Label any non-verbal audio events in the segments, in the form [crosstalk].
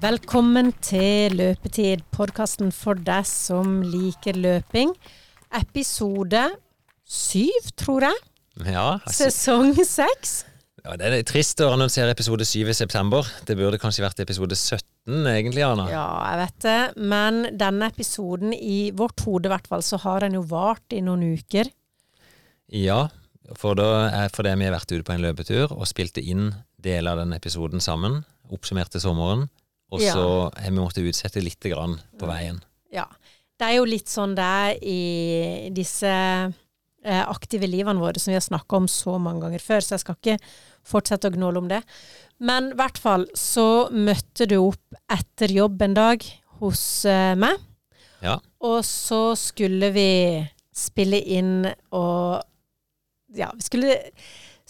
Velkommen til Løpetid, podkasten for deg som liker løping. Episode syv, tror jeg. Ja, altså, Sesong seks. ja, det er trist å annonsere episode 7 i september. Det burde kanskje vært episode 17, egentlig, Anna. Ja, jeg vet det. Men denne episoden, i vårt hode i hvert fall, så har den jo vart i noen uker. Ja, for da er fordi vi har vært ute på en løpetur og spilte inn deler av den episoden sammen. Oppsummerte sommeren. Og så har vi måttet utsette litt grann på veien. Ja. Det er jo litt sånn det er i disse eh, aktive livene våre som vi har snakka om så mange ganger før, så jeg skal ikke fortsette å gnåle om det. Men i hvert fall så møtte du opp etter jobb en dag hos eh, meg, Ja. og så skulle vi spille inn og Ja, vi skulle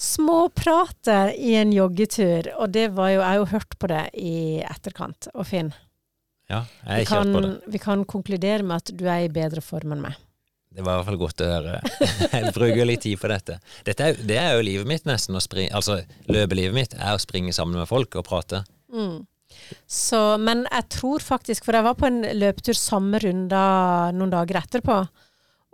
småprate i en joggetur, og det var jo Jeg har jo hørt på det i etterkant. Og Finn, Ja, jeg har kan, hørt på det. vi kan konkludere med at du er i bedre form enn meg. Det var i hvert fall godt å høre. [laughs] Jeg bruker litt tid på dette. dette er, det er jo livet mitt, nesten. Springe, altså, løpelivet mitt er å springe sammen med folk og prate. Mm. Så, men jeg tror faktisk, for jeg var på en løpetur samme runda noen dager etterpå,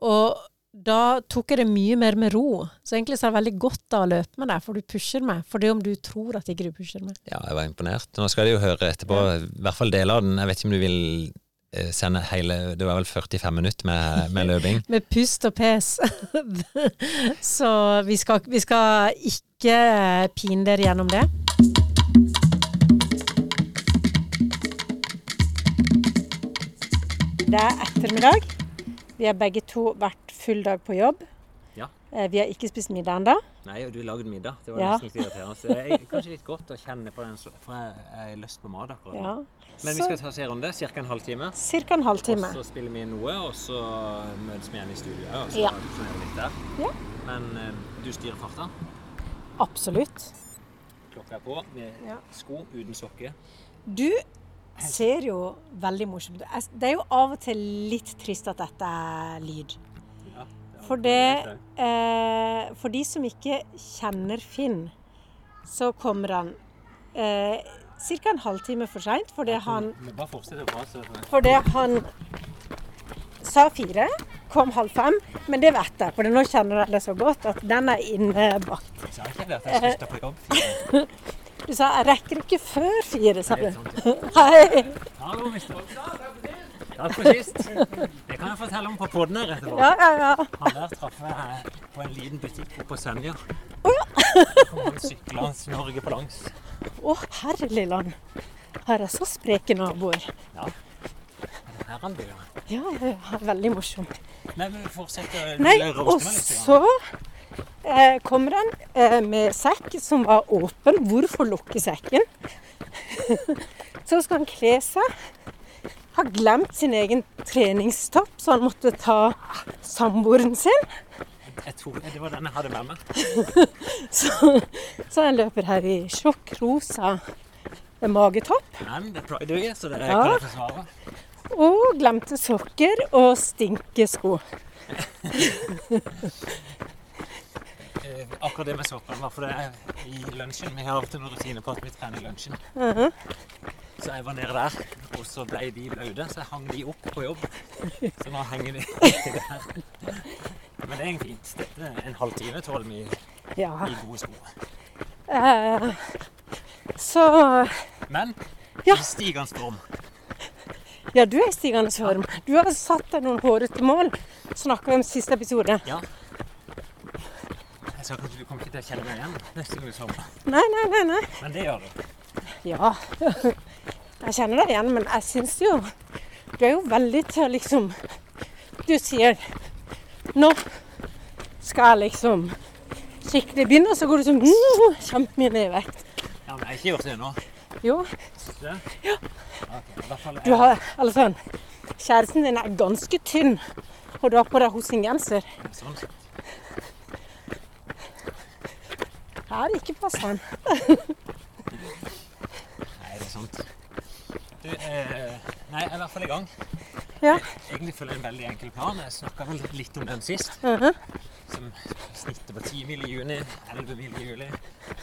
og da tok jeg det mye mer med ro. Så egentlig så er det veldig godt da å løpe med deg, for du pusher meg. For det om du tror at ikke du pusher meg. Ja, jeg var imponert. Nå skal de jo høre etterpå, i hvert fall deler av den. Jeg vet ikke om du vil eh, sende hele Det var vel 45 minutter med, med løping. [laughs] Med pust og pes. [laughs] så vi skal, vi skal ikke pine dere gjennom det. Det er ettermiddag. Vi har begge to vært full dag på jobb. Ja. Eh, Vi har ikke spist middag ennå. Nei, og du lagde middag. Det var Ja. nesten litt irriterende. Så det er kanskje litt godt å kjenne på den, for jeg har lyst på mat akkurat nå. Ja. Men vi skal ta oss en runde, ca. en halvtime. Cirka en halvtime. Og så spiller vi noe, og så møtes vi igjen i studio. Og så Ja. litt der. Ja. Men eh, du styrer farta. Absolutt. Klokka er på med sko uten sokke. Du ser jo veldig morsomt ut. Det er jo av og til litt trist at dette er lyd. For det eh, For de som ikke kjenner Finn, så kommer han eh, ca. en halvtime for seint fordi han, prate. fordi han sa fire, kom halv fem. Men det vet jeg, for nå kjenner jeg det så godt at den er innebakt. Jeg sa ikke det at jeg slutta på jobb. Du sa 'jeg rekker ikke før fire', sa du. Hei. Hallo, mister. Takk for sist. Det kan jeg fortelle om på podden her etterpå. Ja, ja, ja. Han der traff jeg på en liten butikk oppe på Senja. Kom han syklende Norge på langs. Å, herlig land. Her er så spreke naboer. Ja. Er det her han bor? Ja, ja, ja. Veldig morsomt. Nei, men vi fortsetter. Nei, meg og så eh, kommer han eh, med sekk som var åpen. Hvorfor lukke sekken? [laughs] så skal han kle seg. Har glemt sin egen treningstopp, så han måtte ta samboeren sin. Jeg tror det var den jeg hadde med meg. [laughs] Så, så han løper her i sjokkrosa magetopp. Men det er pride så det Ja. kan jeg forsvare. Og glemte sokker og stinkesko. [laughs] Eh, akkurat det med sokkene var for det er i lunsjen. Vi har alltid noen rutiner på at vi trener i lunsjen. Mhm. Så jeg var nede der, og så ble de blaute, så jeg hang de opp på jobb. Så nå henger de [laughs] der. Men det er egentlig fint. Dette en halvtime tåler vi i Ja. gode sko. Uh, så Men Ja. i stigende storm. Ja, du er i stigende storm. Du har satt deg noen hårete mål. Snakka vi om siste episode. Ja. Sa kanskje du kommer ikke til å kjenne meg igjen neste gang du sommer. Nei, nei, nei. nei. Men det gjør du. Ja. Jeg kjenner deg igjen, men jeg syns jo Du er jo veldig til å liksom Du sier Nå skal jeg liksom skikkelig begynne, og så går du sånn mm, kjempemye ned i vekt. Ja, men jeg har ikke gjort det ennå. Jo, Det? Ja. Okay, i hvert fall du har sånn Kjæresten din er ganske tynn, og du har på deg hosinggenser. sånn. Det er ikke passende. Nei, det er sant. Du, eh, nei, jeg er i hvert fall i gang. Ja. Egentlig følger jeg en veldig enkel plan. Jeg snakka vel litt om den sist. Mhm. Som snittet på 10 mil i juni, 11 mil i juli,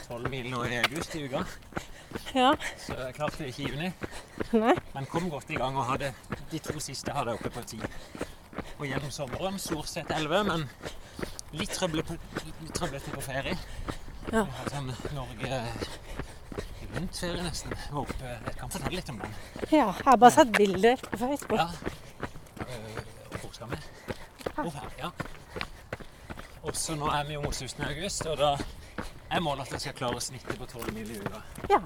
12 mil nå i august i uka. Ja. Så jeg klarte det ikke i juni. Nei. Men kom godt i gang og hadde de to siste hadde jeg oppe på ti. Og gjennom sommeren stort sett elleve, men litt trøblete på, på ferie. Ja. Sånn Norge rundt ferie nesten. Oppe, jeg kan fortelle litt om den. Ja, jeg har bare sett bilder på Facebook. Ja. Og Hvor skal vi? Opp her, ja. Og så nå er vi jo mot slutten av august, og da er målet at jeg skal klare snittet på 12 mil i uka. Ja.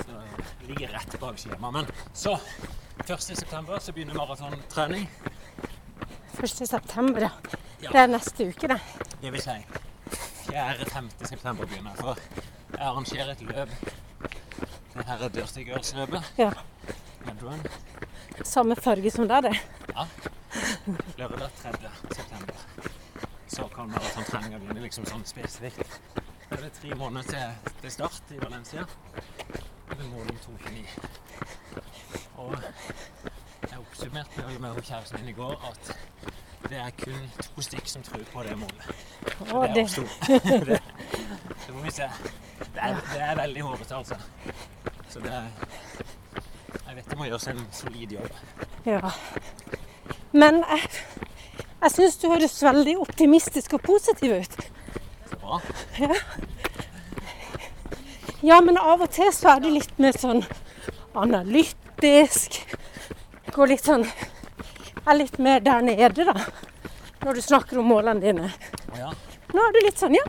Så det ligger rett bak skjemaet. Men så, 1. september, så begynner maratontrening. 1. september, ja. Ja. Det er neste uke, det. Det vil si 4.-5. september begynner. For jeg arrangerer et løp. Det her er Dirty Girls-løpet. Ja. Medrun. Samme farge som der, det. Ja. Lørdag 3. september. Så kan maratontreninga begynne liksom sånn spesifikt. Det er tre måneder til, til start i Valencia. Med mål om 2,29. Og jeg oppsummerte med med kjæresten min i går at det er kun to stykk som tror på det målet. Å, det er det. oss det, det må vi se. Det er, det er veldig hårete, altså. Så det er Jeg vet det må gjøres en solid jobb. Ja. Men jeg, jeg syns du høres veldig optimistisk og positiv ut. Så bra. Ja, men av og til så er du litt mer sånn analytisk. Går litt sånn Er litt mer der nede, da. Når du snakker om målene dine. Nå er du litt sånn ja.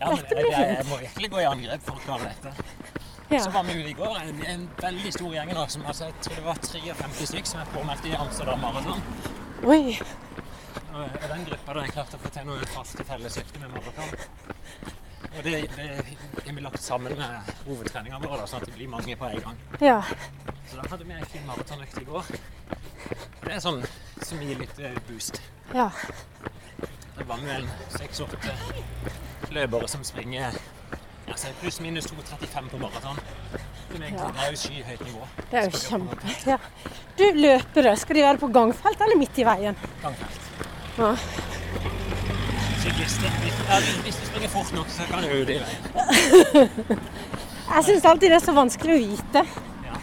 Ja, men Dette jeg, blir jeg, fint. jeg må virkelig gå i angrep for å klare dette. ja. Så var vi ute i går, en, en veldig stor gjeng nå. Som, altså, jeg tror det var 53 stykker som er påmeldt i Amsterdam Marathon. Oi. Og, og den gruppa der jeg klarte å få til noen faste fellesøkte med maraton. Og det, det har vi lagt sammen med hovedtreninga vår, sånn at det blir mange på en gang. Ja. Så da hadde vi ei fin maratonøkt i går. Det er sånn som gir litt eh, boost. Ja. Det var med en seks-åtte løpere som springer altså pluss-minus 2,35 på maraton. Som egentlig Ja. er jo skyhøyt nivå. Det er jo kjempe... Ja. Du, løpere, skal de være på gangfelt eller midt i veien? Gangfelt. Ja. Syklister. Hvis, du springer fort nok, så kan du jo det i veien. [laughs] Jeg syns alltid det er så vanskelig å vite. Ja.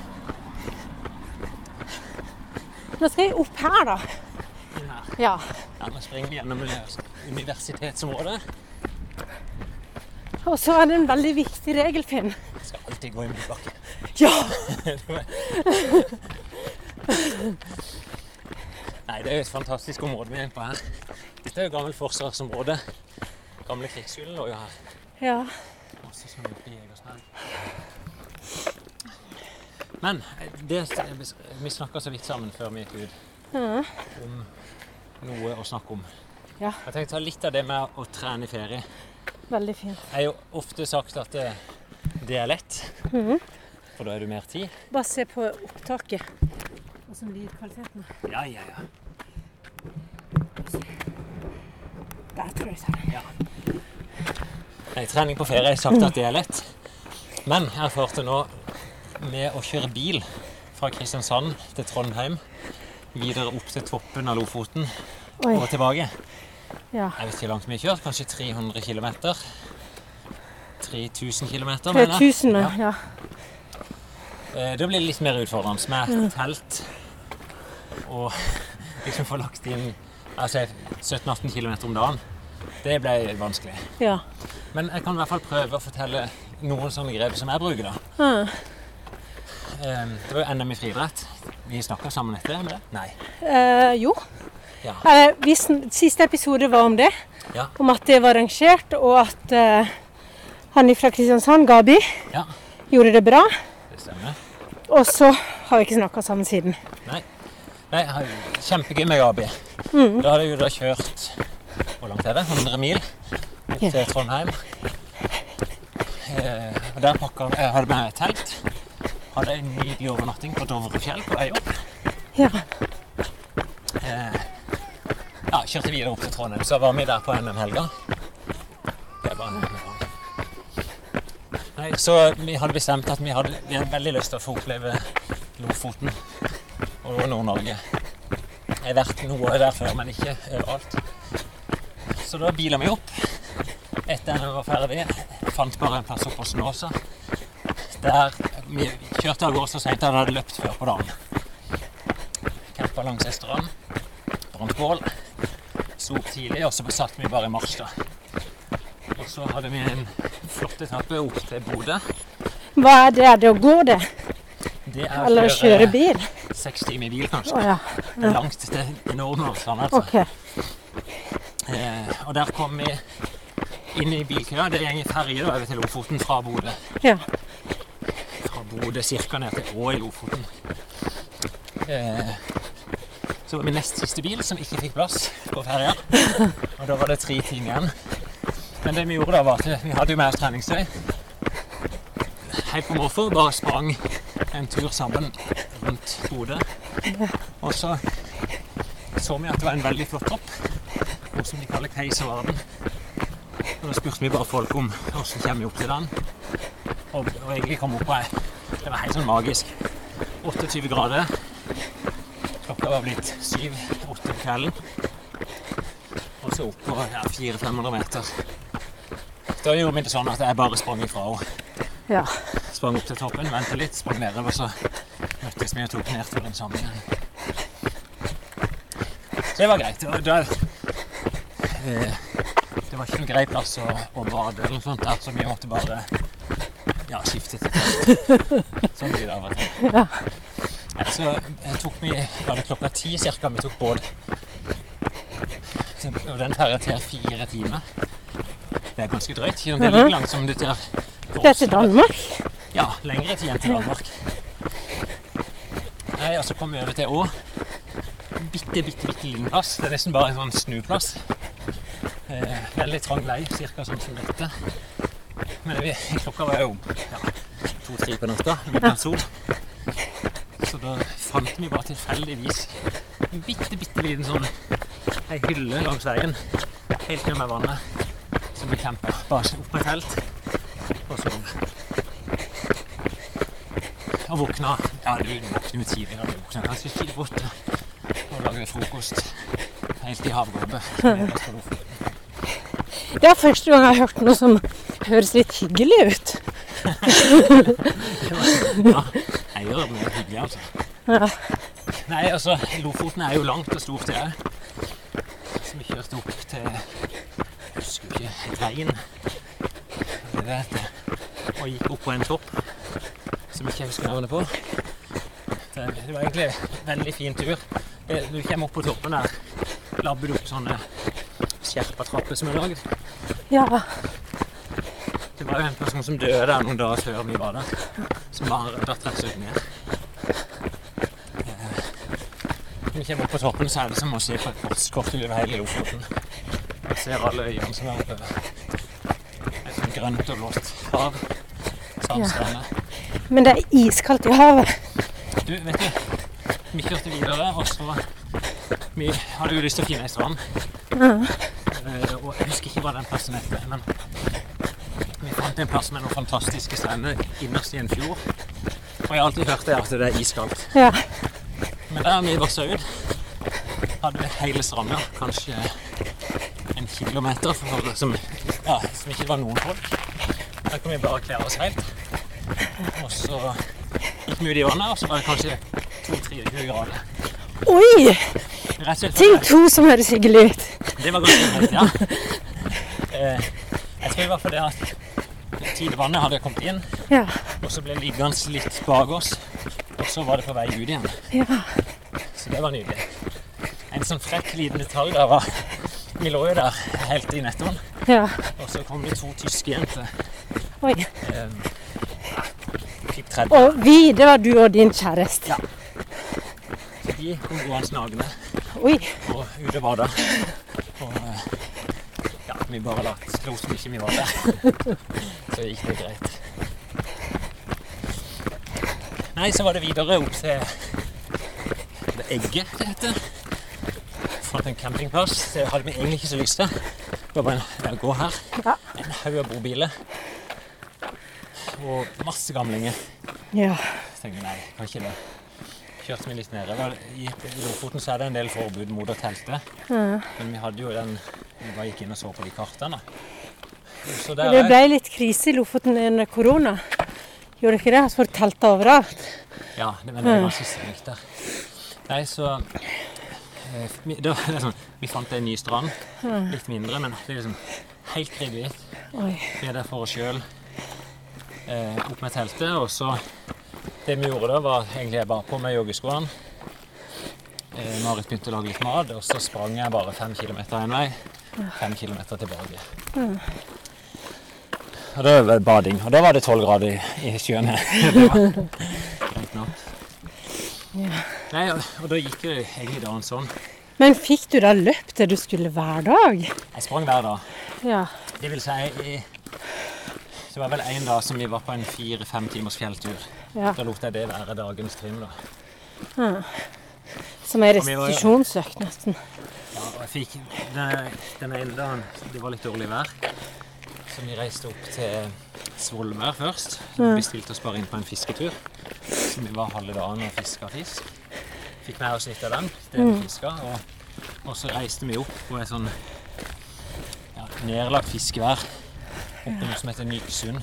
Nå skal jeg opp her, da. Ja. Ja, nå springer vi gjennom universitetsområdet. Og så er det en veldig viktig regel, Finn. Jeg skal alltid gå i motbakke. Ja! [laughs] Nei, det er jo et fantastisk område vi er inne på her. Dette er jo gammelt forsvarsområde. Gamle krigsskolen lå jo her. Ja. Også som i Egersberg. Men det, vi snakka så vidt sammen før vi gikk ut Ja. om noe å snakke om. Ja. Jeg tenkte å ta litt av det med å trene i ferie. Veldig fint. Jeg har jo ofte sagt at det, det er lett, Mhm. for da er du mer tid. Bare se på opptaket. Og lydkvaliteten lydkvaliteten. Ja, ja, ja. Der tror jeg det er. Ja. Nei, trening på ferie har jeg sagt at det er lett. Men jeg erfarte nå med å kjøre bil fra Kristiansand til Trondheim, videre opp til toppen av Lofoten Oi. og tilbake. Ja. Jeg vet ikke hvor langt vi har kjørt, kanskje 300 km. 3000 km, mener jeg. 3000, Ja. ja. Eh, Da blir det litt mer utfordrende med telt og [laughs] liksom få lagt inn altså 17-18 km om dagen. Det ble vanskelig. ja. Men jeg kan i hvert fall prøve å fortelle noen sånne grep som jeg bruker. da. Eh, Det var jo NM i friidrett. Vi snakka sammen etter det? Nei. Eh, jo. Ja. Eh, vi siste episode var om det. Ja. Om at det var arrangert, og at eh, han fra Kristiansand, Gabi, Ja, gjorde det bra. det stemmer. Og så har vi ikke snakka sammen siden. Nei. Nei, Kjempegøy med Gabi. Mm. Da hadde jeg jo da kjørt Hvor langt er det? 100 mil til til Trondheim. Eh, og der pakka jeg hadde med telt. Hadde en nydelig overnatting på Dovrefjell på vei opp. Ja. Eh, ja, kjørte videre opp til Trondheim, så var vi der på NM-helga. Så vi hadde bestemt at vi hadde, vi hadde veldig lyst til å få oppleve Lofoten og Nord-Norge. Jeg har vært noe der før, men ikke overalt. Så da bila vi opp. Etter at vi var ferdig, fant bare en plass oppe på Snåsa. Der vi kjørte av gårde så seint at jeg hadde løpt før på dagen. Campa langs ei strand, brant bål. Opp tidlig, og så satt vi bare i marsj. da. Og så hadde vi en flott etappe opp til Bodø. Hva er det? Er det å gå, det? Det er Eller å kjøre bil? seks timer i bil, kanskje. Oh, ja. Det er langt til avstander. Altså. Okay. Eh, og der kom vi inn i bilkøa. Det går ferje da over til Lofoten fra Bodø. Ja. Fra Bodø ca. ned til Å i Lofoten. Eh, så var min nest siste bil som ikke fikk plass på ferja. Og da var det tre timer igjen. Men det vi gjorde da, var at vi hadde jo med oss treningstøy. Helt på måfå. Bare sprang en tur sammen rundt hodet. Og så så vi at det var en veldig flott topp. Noe som de kaller Keiservarden. Og da spurte vi bare folk om hvordan kommer vi opp til den. Og, og egentlig kom opp på Det var helt sånn magisk. 28 grader. Klokka var blitt 7-8 på kvelden. Og så opp på ja, 400-500 meter. Da gjorde vi det sånn at jeg bare sprang ifra henne. ja. Sprang opp til toppen, ventet litt, sprang nedover, så møttes vi og tok nedturen sammen igjen. Så det var greit. Og da, eh, det var ikke noen grei plass å, å bade eller noe sånt der, så vi måtte bare ja, skifte til telt. Sånn blir det av og til. Så tok vi, var det klokka ti cirka vi tok båt. Og den ferja tar fire timer. Det er ganske drøyt. Det Mhm. like langt som det tar Det er til Danmark? Ja, lengre tid enn til Danmark. Nei, og så kom vi over til Å. Bitte, bitte, bitte liten plass. Det er nesten bare en sånn snuplass. Eh, veldig trang lei, cirka sånn som dette. Men det, klokka var jo ja, to-tre på natta, midnattssol. Så fant vi bare tilfeldigvis en bitte, bitte liten sånn ei hylle langs veien. Helt ned med vannet. Så vi campa. Bare opp med telt og sov. Og våkna Ja, du våkner jo tidligere. Du våkna ganske tidlig på åtte og lager frokost helt i Lofoten. Det er første gang jeg har hørt noe som høres litt hyggelig ut. [laughs] Ja, jeg gjør det hyggelig, altså. Ja. Nei, altså, Lofoten er jo langt og stort, det òg. Så vi kjørte opp til Jeg husker ikke Rein. Det heter. Og gikk opp på en topp som ikke jeg husker navnet på. Det, det var egentlig en veldig fin tur. Det, du kommer opp på toppen der, labber du opp sånne skjerpa trapper som er lagd. Ja. Det var jo en person som døde der noen dager før vi var der, som bare datt rett ned. Eh, Når vi kommer opp på toppen, så er det som å se på et postkort over hele Lofoten. Jeg ser alle øyene som er oppe. Et sånt grønt og blått hav. Sandstrender. Men det er iskaldt i havet. Du, vet du, vi kjørte videre, og så Vi hadde jo lyst til å finne ei strand. Eh, og jeg husker ikke hva den plassen het, men vi fant en plass med noen fantastiske strender innerst i en fjord. Og jeg har alltid hørt det at det er iskaldt. Ja. Men der vi vokste ut, hadde hele stranda, kanskje en kilometer for, som, ja, som ikke var noen folk. Da kunne vi bare kle oss helt. Og så gikk vi ut i vannet, og så var det kanskje 2-23 grader. Oi! Tenk to som høres hyggelig ut. Det var ganske hyggelig, ja. Eh, jeg tror det fall det at tidevannet hadde kommet inn, Ja. og så ble det liggende litt bak oss. Og så var det på vei ut igjen. ja. Så det var nydelig. Sånn frekk liten detalj Vi lå jo der helt i nettoen, ja. og så kom det to tyske jenter. Oi. 30. Og vi, det var du og din kjæreste. Ja. De kom gående nagne Oi. og ute og bada. Og eh, ja, vi bare lot lo som ikke vi var der. Så gikk det greit. Nei, så var det videre opp til det Egget, det heter. Fant en campingplass. Det hadde vi egentlig ikke så lyst til. Det var bare en, gå her. Ja. En haug av bobiler. Og masse gamlinger. Ja. Så tenkte jeg nei, kan ikke det. Kjørte vi litt nedover. I Lofoten så er det en del forbud mot å telte. Men vi hadde jo den Vi bare gikk inn og så på de kartene. Så der Det ble litt krise i Lofoten under korona. Gjorde det ikke det? Så får du telta overalt. Ja, det, men det er ganske strengt der. Nei, så vi, det var [laughs] liksom, vi fant en ny strand. Litt mindre, men det er liksom helt kredit. Vi er der for oss sjøl. Eh, opp med teltet. Og så Det vi gjorde da, var egentlig bare på med joggeskoene. Eh, Marit begynte å lage litt mat, og så sprang jeg bare fem kilometer en vei. Fem kilometer tilbake. Og da var det bading. Og da var det tolv grader i, i sjøen her. [laughs] Det var [laughs] greit nok. Nei, og, da gikk det egentlig dagen sånn. Men fikk du da løpt det du skulle hver dag? Jeg sprang hver dag. Ja. Det vil si i Det var vel en dag som vi var på en fire-fem timers fjelltur. ja. Da lot jeg det være dagens trim. da. Som vi var jo- restitusjonsøkt, nesten. Ja, og jeg fikk den, den ene dagen Det var litt dårlig vær. Så vi reiste opp til Svolvær først. Vi bestilte oss bare inn på en fisketur. Så vi var halve dagen og fiska fisk. Fikk med oss litt av den. Det vi fiska, og, og så reiste vi opp på et sånn ja, nedlagt fiskevær. Oppe noe som heter Nyksund.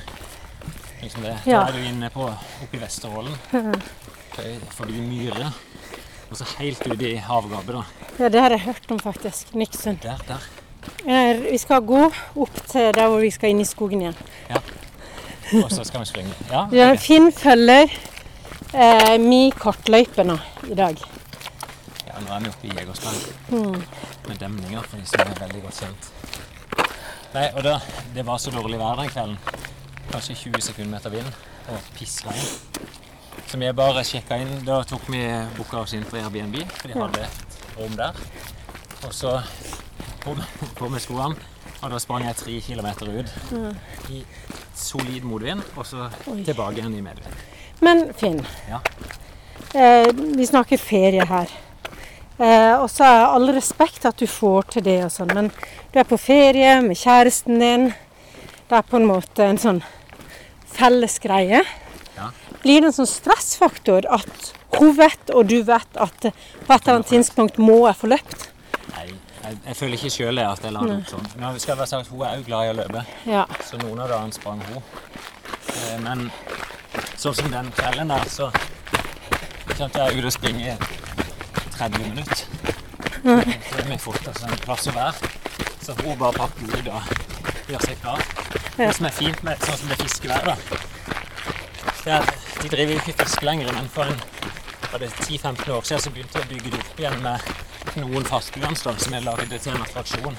Liksom det. Da er du inne på oppe i Vesterålen. [laughs] Forbi Myre. Og så helt ute i havgapet, da. Ja, det har jeg hørt om, faktisk. Nyksund. Der, der. Eh, Vi skal gå opp til der hvor vi skal inn i skogen igjen. Og så skal vi springe. Ja, Ja. Finn følger eh, mi kortløype nå i dag. ja nå er vi oppe i Jegersberg. Med demninger, for de som er veldig godt kjent. Nei, og da, Det var så dårlig vær den kvelden. Kanskje 20 sekundmeter vind og pissregn. Så vi bare sjekka inn. Da tok vi booka oss inn på Airbnb, for de hadde et rom der. Og så på med, på med skoene, og da sprang jeg tre kilometer ut i solid motvind, og så Oi. tilbake igjen i medvind. Men Finn, Ja. eh, vi snakker ferie her. Eh, og så er all respekt at du får til det og sånn, men du er på ferie med kjæresten din. Det er på en måte en sånn felles greie. Ja. Blir det en sånn stressfaktor at hun vet, og du vet, at på et eller annet tidspunkt må jeg få løpt? Jeg, jeg føler ikke sjøl at jeg la det opp sånn. Nå skal jeg være sagt, Hun er òg glad i å løpe, Ja. så noen av dagene sprang hun. Eh, Men sånn som den kvelden der, så kjente jeg ut å springe i 30 minutter. Det er mye fortere altså, en plass å være. Så hun bare pakker ut og gjør seg klar. Det som er fint med sånn som det fiskevær, da, det er at de driver ikke fisk lenger, men for en, var det 10-15 år siden så begynte de å bygge det opp igjen med noen fastlandsdag som er laget til en attraksjon.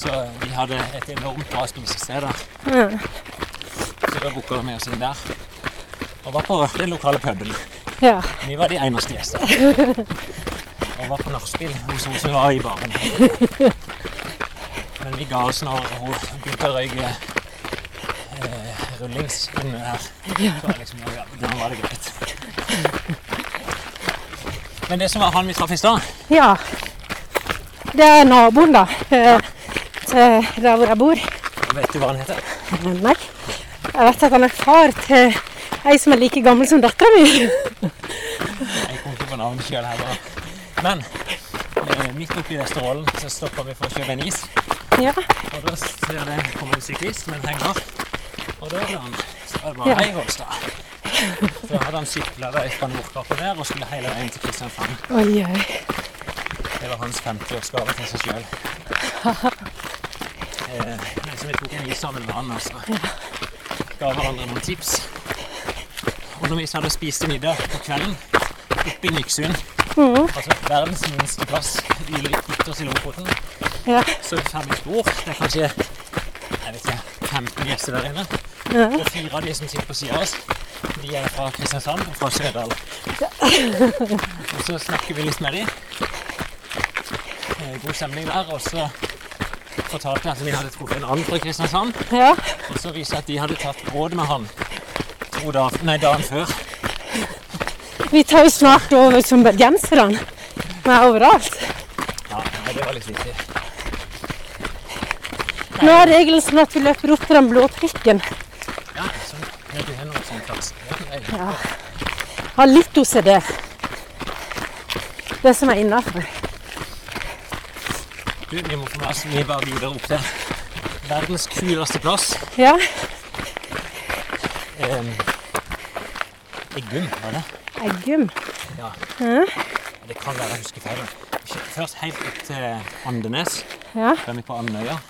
Så vi hadde et enormt bra spisested der. Så da booka vi oss inn der. Og var på den lokale puben. ja. Vi var de eneste gjestene. Og var på nachspiel hos hun som var i baren. Men vi ga oss når hun begynte å røyke eh, rullings under her. Så var liksom, ja, da var det greit. Men det som var han vi traff i stad Ja. Det er naboen, da. eh, Til der hvor jeg bor. Vet du hva han heter? Nei. Jeg vet at han er far til ei som er like gammel som dattera mi. Jeg kom ikke på navnet sjøl bare. Men eh, midt oppi Vesterålen så stoppa vi for å kjøpe en is. Ja. Og da ser jeg det kommer en syklist med en henger. Og da det han. Så er det bare Ja. Hei, Volstad. Så hadde han sykla fra Nordkapp der, og skulle hele veien til Kristiansand. Oi, oi. Det var hans 50-årsgave til seg sjøl. [laughs] Eh, så vi tok is sammen med han altså. så ga hverandre noen tips. Og når vi så hadde spist middag på kvelden oppe i Nyksund, altså verdens minste plass ytterst i Lofoten, Ja. så vi et spor. Det er kanskje jeg vet ikke, 15 gjester der inne. Ja. Og fire av de som sitter på sida av oss, de er fra Kristiansand og fra Sørdal. Og så snakker vi litt med dem. God stemning der. Og så fortalte jeg at vi hadde truffet en annen fra Kristiansand. ja. Og så viste jeg at de hadde tatt råd med han to dager, nei, dagen før. Vi tar jo snart over som bergenserne. Vi er overalt. Ja, nei, det var litt vittig. Nå er regelen sånn at vi løper opp til den blå prikken. Ja, så ja, du har noe sånn plass. Ja, nei. Ja. Har litt OCD. Det som er innafor. Du, vi må få med oss bare videre opp til verdens kuleste plass. Ja. Um, Eggum, var det? Eggum. Ja. Ja. Det kan være jeg husker feil. Først helt opp til Andenes. Ja. Er vi på Andøya.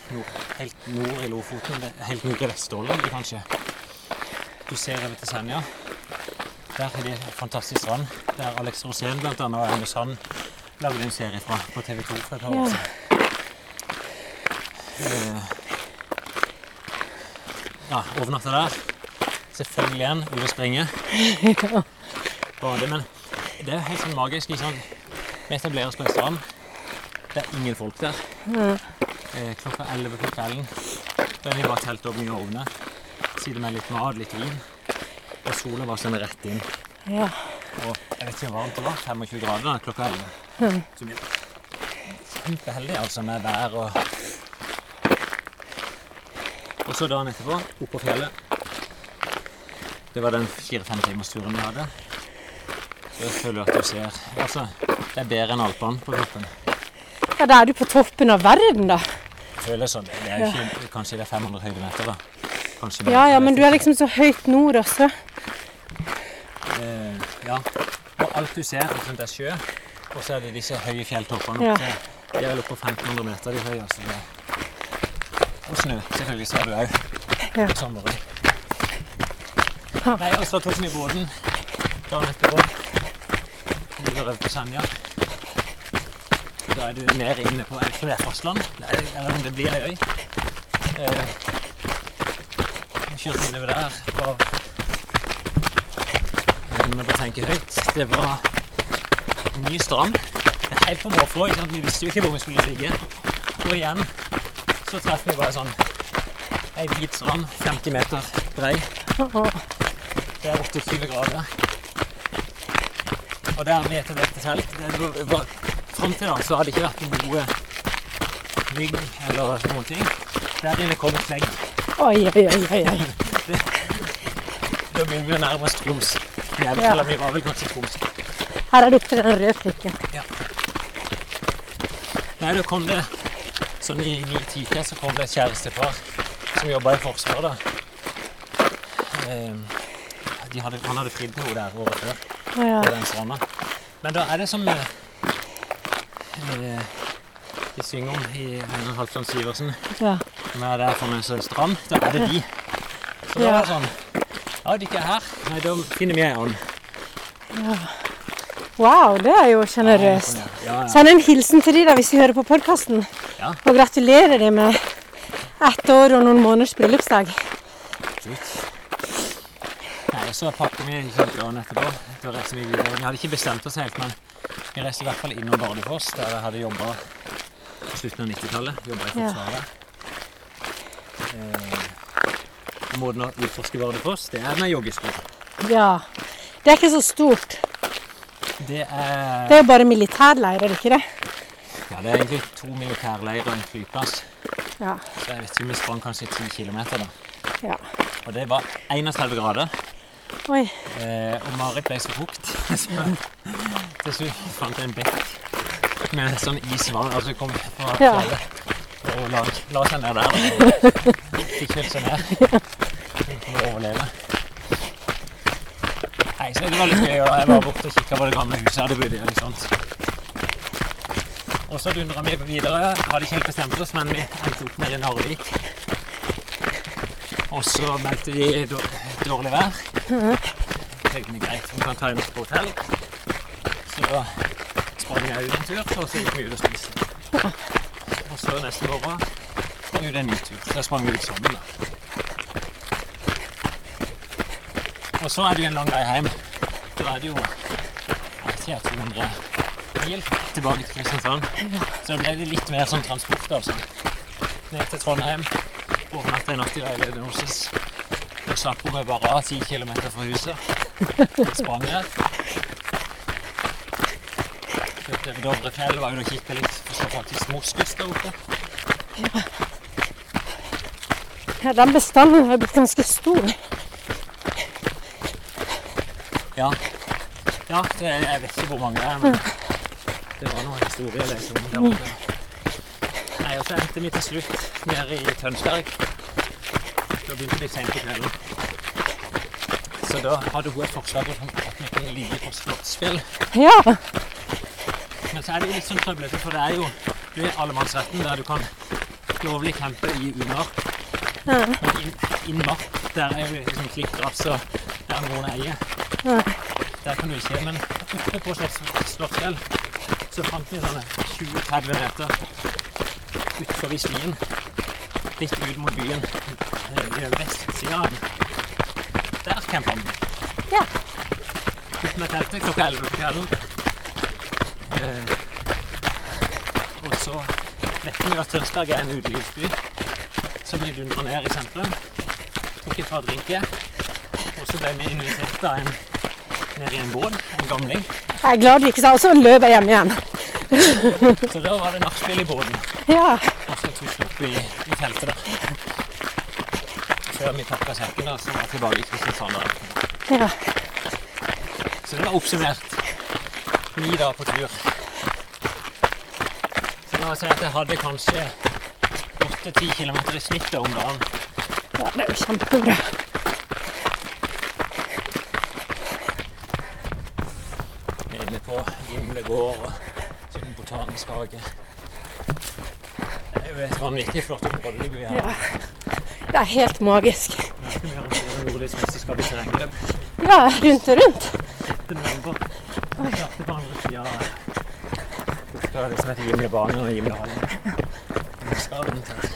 Helt nord i Lofoten. Helt nord i Vesterålen, kanskje. Du ser over til Senja. Der har de en fantastisk strand. Der Alex Rosén annet og Aune Sand lagde en serie fra på TV 2 for et par år Ja. siden. Eh, Ja, overnatta der. Selvfølgelig igjen Ole Springe. [laughs] Bade, men det er helt sånn magisk. Ikke sant? Vi etablerer oss på en strand. Det er ingen folk der. Eh, klokka 11 på kvelden. Da er vi bare telt opp mye ovner. Sitter med litt mat, litt vin. Og sola var sånn rett inn. Ja. Og jeg vet ikke hvor varmt det var. 25 grader klokka 11. Så vi er kjempeheldige altså med vær og Og så dagen etterpå, opp på fjellet. Det var den fire-fem timers turen vi hadde. Så jeg føler at du ser Altså, det er bedre enn Alpene på toppen. ja, da er du på toppen av verden, da. Jeg føler sånn. Det er ikke, ja. kanskje det er 500 høydemeter, da. Kanskje. Ja, ja, men du er liksom så høyt nord også. Ja. Og alt du ser, det er sjø. Og så er det disse høye fjelltoppene. Ja. De er vel oppe på 1500 meter, de høyeste. Det. Og snø, selvfølgelig, ser du òg. Ja. Sommeren. Ha. Nei, altså så tok vi båten dagen etterpå. Ligger over på Senja. Da er du mer inne på tror det er fastland, Nei, eller om det blir ei øy. Eh, vi kjørte innover der. Var jeg på å tenke høyt. Det var en ny strand. Helt på måfå. Vi visste jo ikke hvor vi skulle ligge. Og igjen så treffer vi bare sånn ei hvit strand, 50 meter brei. Det er 28 grader. Og der vi etablerte telt det var- Fram til da så hadde det ikke vært noe mygg eller noen ting. Der inne kom et. Oi, oi, oi, oi. oi. [laughs] Da begynner vi å nærme oss Troms. Ja. Ja. Eller vi var vel kanskje i Troms. Her er det opp til den røde prikken. Nei, da kom det sånn i ni-tida så kom det et kjærestepar som jobba i Forsvaret. Ehm, De hadde, han hadde fridd til henne der året før ja. på den stranda. Men da er det som eh, eh, de synger om i Halvdan Sivertsen, ja. som er der for en strand. Da er det de. Så da Ja. er det sånn Ja, de ikke er her. Nei, da finner vi ei Ja. Wow, det er jo sjenerøst. Ja, ja. Send en hilsen til de da hvis de hører på podkasten. Ja. Og gratulerer de med ett år og noen måneders bryllupsdag. Nei, og så pakker vi dagen etterpå. Da reiser vi videre. Vi hadde ikke bestemt oss helt, men vi reiste i hvert fall innom Bardufoss, der jeg hadde jobba på slutten av 90-tallet. Jobba i Ja. Forsvaret. Eh, måten å utforske Bardufoss, det er med joggesko. Ja. Det er ikke så stort. Det er Det er bare militærleir, er det ikke det? Ja, det er egentlig to militærleirer og en flyplass. Ja. Så jeg vet ikke, vi sprang kanskje 10 kilometer da. ja. Og det var 31 grader. Oi. Eh, og Marit ble så fukt. [laughs] Så til slutt fant jeg en bekk med sånn isvann. Altså kom fra Ja. fjellet og la, la seg ned der. Og [laughs] fikk kjølt seg ned overleve. Nei, så det var litt gøy. og Jeg var borte og kikka på det gamle huset jeg hadde bodd i. Liksom. Og så dundra vi videre. Hadde ikke helt bestemt oss, men vi endte opp nede i Narvik. Og så meldte vi dårlig vær tenkte jeg greit, vi kan ta inn oss på hotell. Så da sprang jeg ut en tur, og så gikk vi ut og spiste. Og så neste morgen sprang vi ut en ny tur. Da sprang vi ut sammen. da. Og så er det jo en lang vei hjem. Da er det jo jeg vet ikke, 200 mil tilbake til Kristiansand. Så da ble det litt mer sånn transport, altså. Ned til Trondheim, overnatta en natt i leiligheten oss. Da slapp hun meg bare av 10 km fra huset. Sprang. Kjørte over Dovrefjell, var ute og kikka litt. For så faktisk moskus der oppe. Ja, den bestanden har blitt ganske stor. Ja. ja det, jeg vet ikke hvor mange det er, men det var noen historier liksom. der. Nei, og så endte vi til slutt nede i Tønsberg. Da begynte det sent i kvelden. Så da hadde hun et forslag om at vi kunne ligge på Slottsfjell. Ja. Men så er det jo litt sånn trøblete, for det er jo du er allemannsretten der du kan lovlig campe i umark. Ja. Men inn, der er jo liksom slik og der noen eier. Der kan du ikke. Men oppe på Slotts- Slottsfjell så fant vi sånne 20-30 meter utenfor Svien, Litt ut mot byen. eh, Vestsida av den. Der campa vi. Ja. Ut med teltet klokka 11 på kvelden. Eh, og så vet vi at Tønsberg er en utelivsby. som vi dundra ned i sentrum. Tok et par drinker. Og så ble vi invitert av en ned i en båt, en gamling. Jeg er glad du ikke sa og så løp jeg hjem igjen. Så da var det nachspiel i båten. Ja. Og så tusla opp i, i teltet der. Før vi pakka sekken da, så var jeg tilbake i Kristiansand. ja. Så det var oppsummert ni dager på tur. Så la oss si at jeg hadde kanskje 8-10 km i snittet om dagen. Ja, det er jo kjempebra. Inne Gimle gård og sånn botanisk hage. Det er jo et vanvittig flott område. vi har. Ja. Det er helt magisk. Det. Ja, rundt og rundt. Det. Det er det som heter Gimlebanen og rundt her.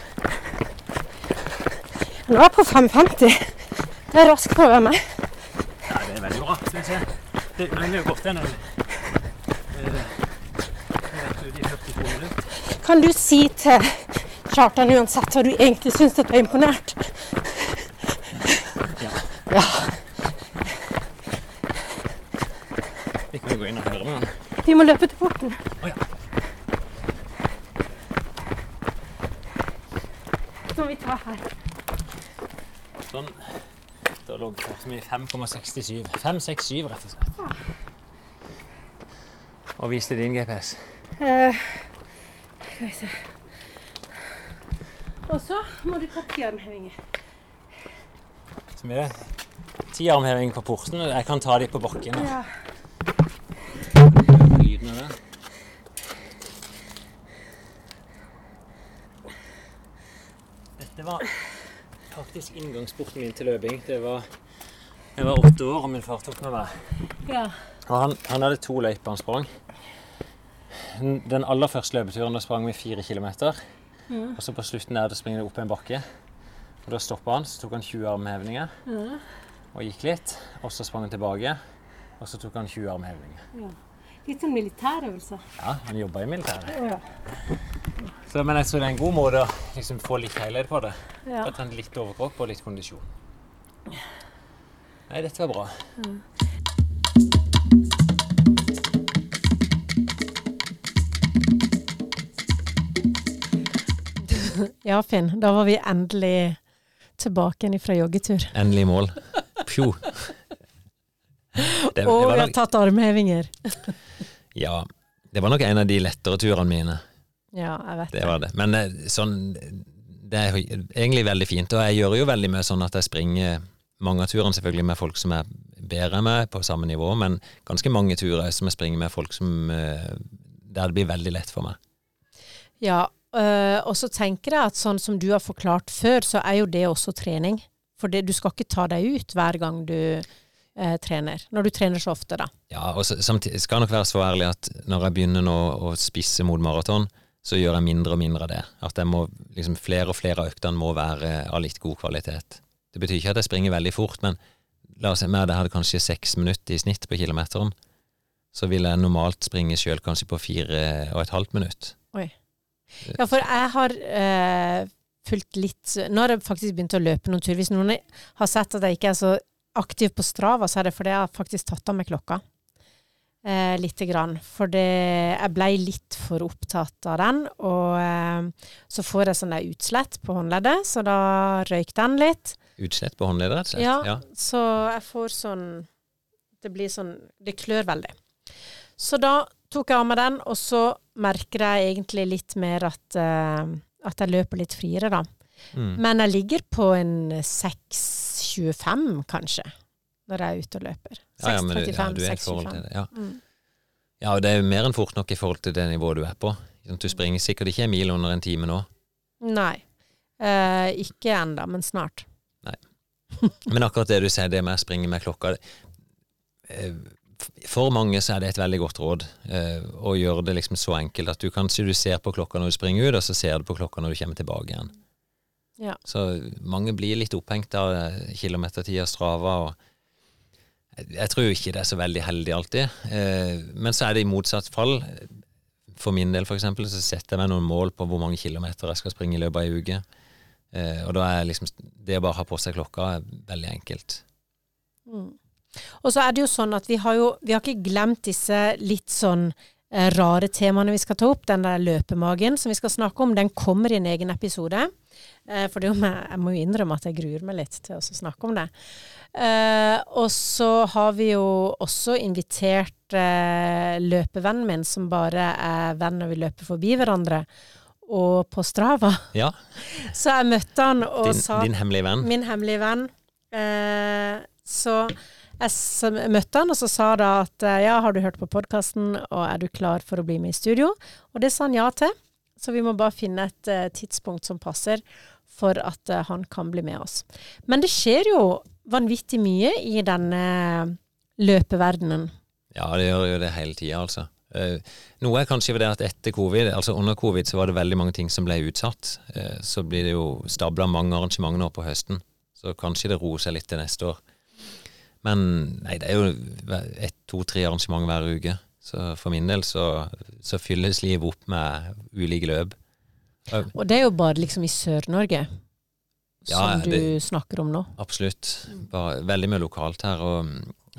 Nå er jeg på 5,50. Det er raskt på å være med. Ja, det er veldig bra, syns jeg. Det men det er jo godt, en øl. Eh, jeg vet jo, de 42 minutter. Kan du si til Kjartan uansett hva du egentlig syns at du er imponert? Ja. Ja. Vi kan jo gå inn og høre med han. Vi må løpe til porten. Oh, ja. Så må vi ta her. Sånn. Da lå kortet mitt i 5,67. 567, rett og slett. Og viste din GPS. Eh, skal vi se. Og så må du ta tiarmhevinger. Så mye det. Ti armheving på porten. Jeg kan ta de på bakken. Ja. Lyden av det. Dette var faktisk inngangsporten min til løping. Det var, jeg var åtte år, og min far tok med meg. ja. Og han, han hadde to løyper han sprang. Den aller første løpeturen da sprang vi fire kilometer. Og så på slutten der da springer det opp en bakke. Og Da stoppa han, så tok han 20 armhevinger og gikk litt. Og så sprang han tilbake, og så tok han 20 armhevinger. Litt sånn militærøvelse. Ja, han jobba i militæret. Ja. Så, men jeg tror det er en god måte å liksom, få litt helhet på det. ja. Han litt overkropp og litt kondisjon. Nei, dette var bra. Ja, [laughs] Finn. Da var vi endelig tilbake igjen fra joggetur. Endelig mål. Pjo. Det, det Og vi har tatt armhevinger. [laughs] ja, det var nok en av de lettere turene mine. Ja, jeg vet Det var det. Men eh, sånn Det er egentlig veldig fint. Og jeg gjør jo veldig mye sånn at jeg springer mange av turene selvfølgelig med folk som er bedre enn meg, på samme nivå, men ganske mange turer som jeg springer med folk som eh, Der det blir veldig lett for meg. Ja, øh, og så tenker jeg at sånn som du har forklart før, så er jo det også trening. For det, du skal ikke ta deg ut hver gang du uh, trener. Når du trener så ofte, da. Ja, og så, samtidig skal jeg nok være så ærlig at når jeg begynner nå å spisse mot maraton, så gjør jeg mindre og mindre av det. At jeg må, liksom, flere og flere av øktene må være av litt god kvalitet. Det betyr ikke at jeg springer veldig fort, men la oss si mer det hadde kanskje seks minutter i snitt på kilometeren. Så vil jeg normalt springe sjøl kanskje på fire og et halvt minutt. Ja, for jeg har uh, fulgt litt Nå har jeg faktisk begynt å løpe noen tur. Hvis noen har sett at jeg ikke er så aktiv på Strava, så er det fordi jeg har faktisk tatt av meg klokka. Eh, lite grann. For det, jeg ble litt for opptatt av den. Og eh, så får jeg sånn der utslett på håndleddet, så da røyk den litt. Utslett på håndleddet, rett og slett. Ja, Ja. så jeg får sånn Det blir sånn Det klør veldig. Så da tok jeg av meg den, og så merker jeg egentlig litt mer at, eh, at jeg løper litt friere, da. Mm. Men jeg ligger på en 6,25, kanskje. når jeg er ute og løper. Ja, ja, men ja, 6.35, du er i forhold 6.25. til det. Ja. Mm. ja, og det er jo mer enn fort nok i forhold til det nivået du er på. Sånn, Du springer sikkert ikke en mil under en time nå. Nei. Eh, ikke ennå, men snart. Men akkurat det du sier, det med å springe med klokka eh, For mange så er det et veldig godt råd eh, å gjøre det liksom så enkelt at du kanskje du ser på klokka når du springer ut, og så ser du på klokka når du kommer tilbake igjen. Ja. Så mange blir litt opphengt av kilometertida, kilometertid og strava. og jeg, jeg tror ikke det er så veldig heldig alltid. Eh, men så er det i motsatt fall. For min del, for eksempel, så setter jeg meg noen mål på hvor mange kilometer jeg skal springe i løpet av ei uke. Eh, og da er liksom det å bare ha på seg klokka er veldig enkelt. Mm. Og så er det jo sånn at vi har jo vi har ikke glemt disse litt sånn eh, rare temaene vi skal ta opp. Den der løpemagen som vi skal snakke om, den kommer i en egen episode. Eh, for meg, jeg må jo innrømme at jeg gruer meg litt til å snakke om det. Eh, og så har vi jo også invitert eh, løpevennen min, som bare er venn når vi løper forbi hverandre, og på Strava. Ja, [laughs] Så jeg møtte han og din, sa din hemmelige venn. Min hemmelige venn. Eh, så jeg møtte han, og så sa da at eh, ja, har du hørt på podkasten, og er du klar for å bli med i studio? Og det sa han ja til. Så vi må bare finne et uh, tidspunkt som passer for at uh, han kan bli med oss. Men det skjer jo vanvittig mye i denne løpeverdenen. Ja, det gjør jo det hele tida, altså. Noe er kanskje ved det at etter covid, altså under covid, så var det veldig mange ting som ble utsatt. Så blir det jo stabla mange arrangementer nå på høsten. Så kanskje det roer seg litt til neste år. Men nei, det er jo ett, to, tre arrangementer hver uke. Så for min del så, så fylles livet opp med ulike løp. Og det er jo bare liksom i Sør-Norge Ja, som du det- snakker om nå. Absolutt. Bare veldig mye lokalt her. Og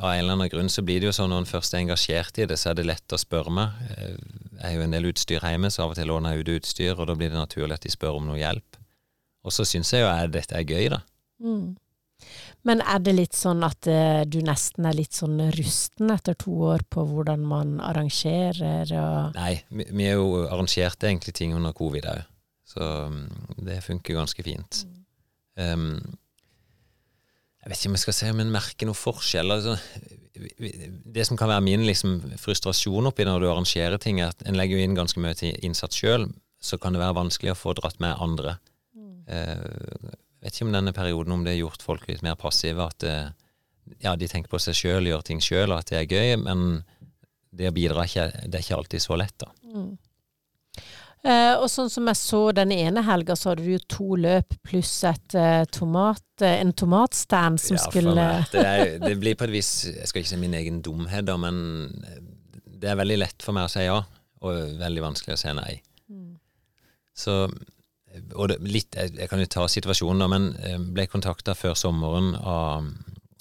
av en eller annen grunn så blir det jo sånn når en først er engasjert i det, så er det lett å spørre meg. Eh, Jeg har jo en del utstyr hjemme, så av og til låner jeg ut utstyr, og da blir det naturlig at de spør om noe hjelp. Og så syns jeg jo at dette er gøy, da. Mm. Men er det litt sånn at eh, du nesten er litt sånn rusten etter to år på hvordan man arrangerer og Nei, vi, vi er jo arrangerte egentlig ting under covid òg, så mm, det funker ganske fint. Um, jeg vet ikke om jeg skal si om en merker noen forskjell. Altså, det som kan være min liksom, frustrasjon oppi når du arrangerer ting, er at en legger inn ganske mye innsats sjøl, så kan det være vanskelig å få dratt med andre. Eh, vet ikke om denne perioden om det har gjort folk litt mer passive, at det, ja, de tenker på seg sjøl, gjør ting sjøl, og at det er gøy, men det å bidra er ikke, det er ikke alltid så lett, da. mm. Eh, og sånn som jeg så den ene helga, så hadde du jo to løp pluss et eh, tomat, eh, en tomatstand som Ja, skulle det, er, det blir på et vis Jeg skal ikke si min egen dumhet, da, men det er veldig lett for meg å si ja, og veldig vanskelig å si nei. Mm. Så og det, litt, jeg, jeg kan jo ta situasjonen, da, men jeg ble kontakta før sommeren av,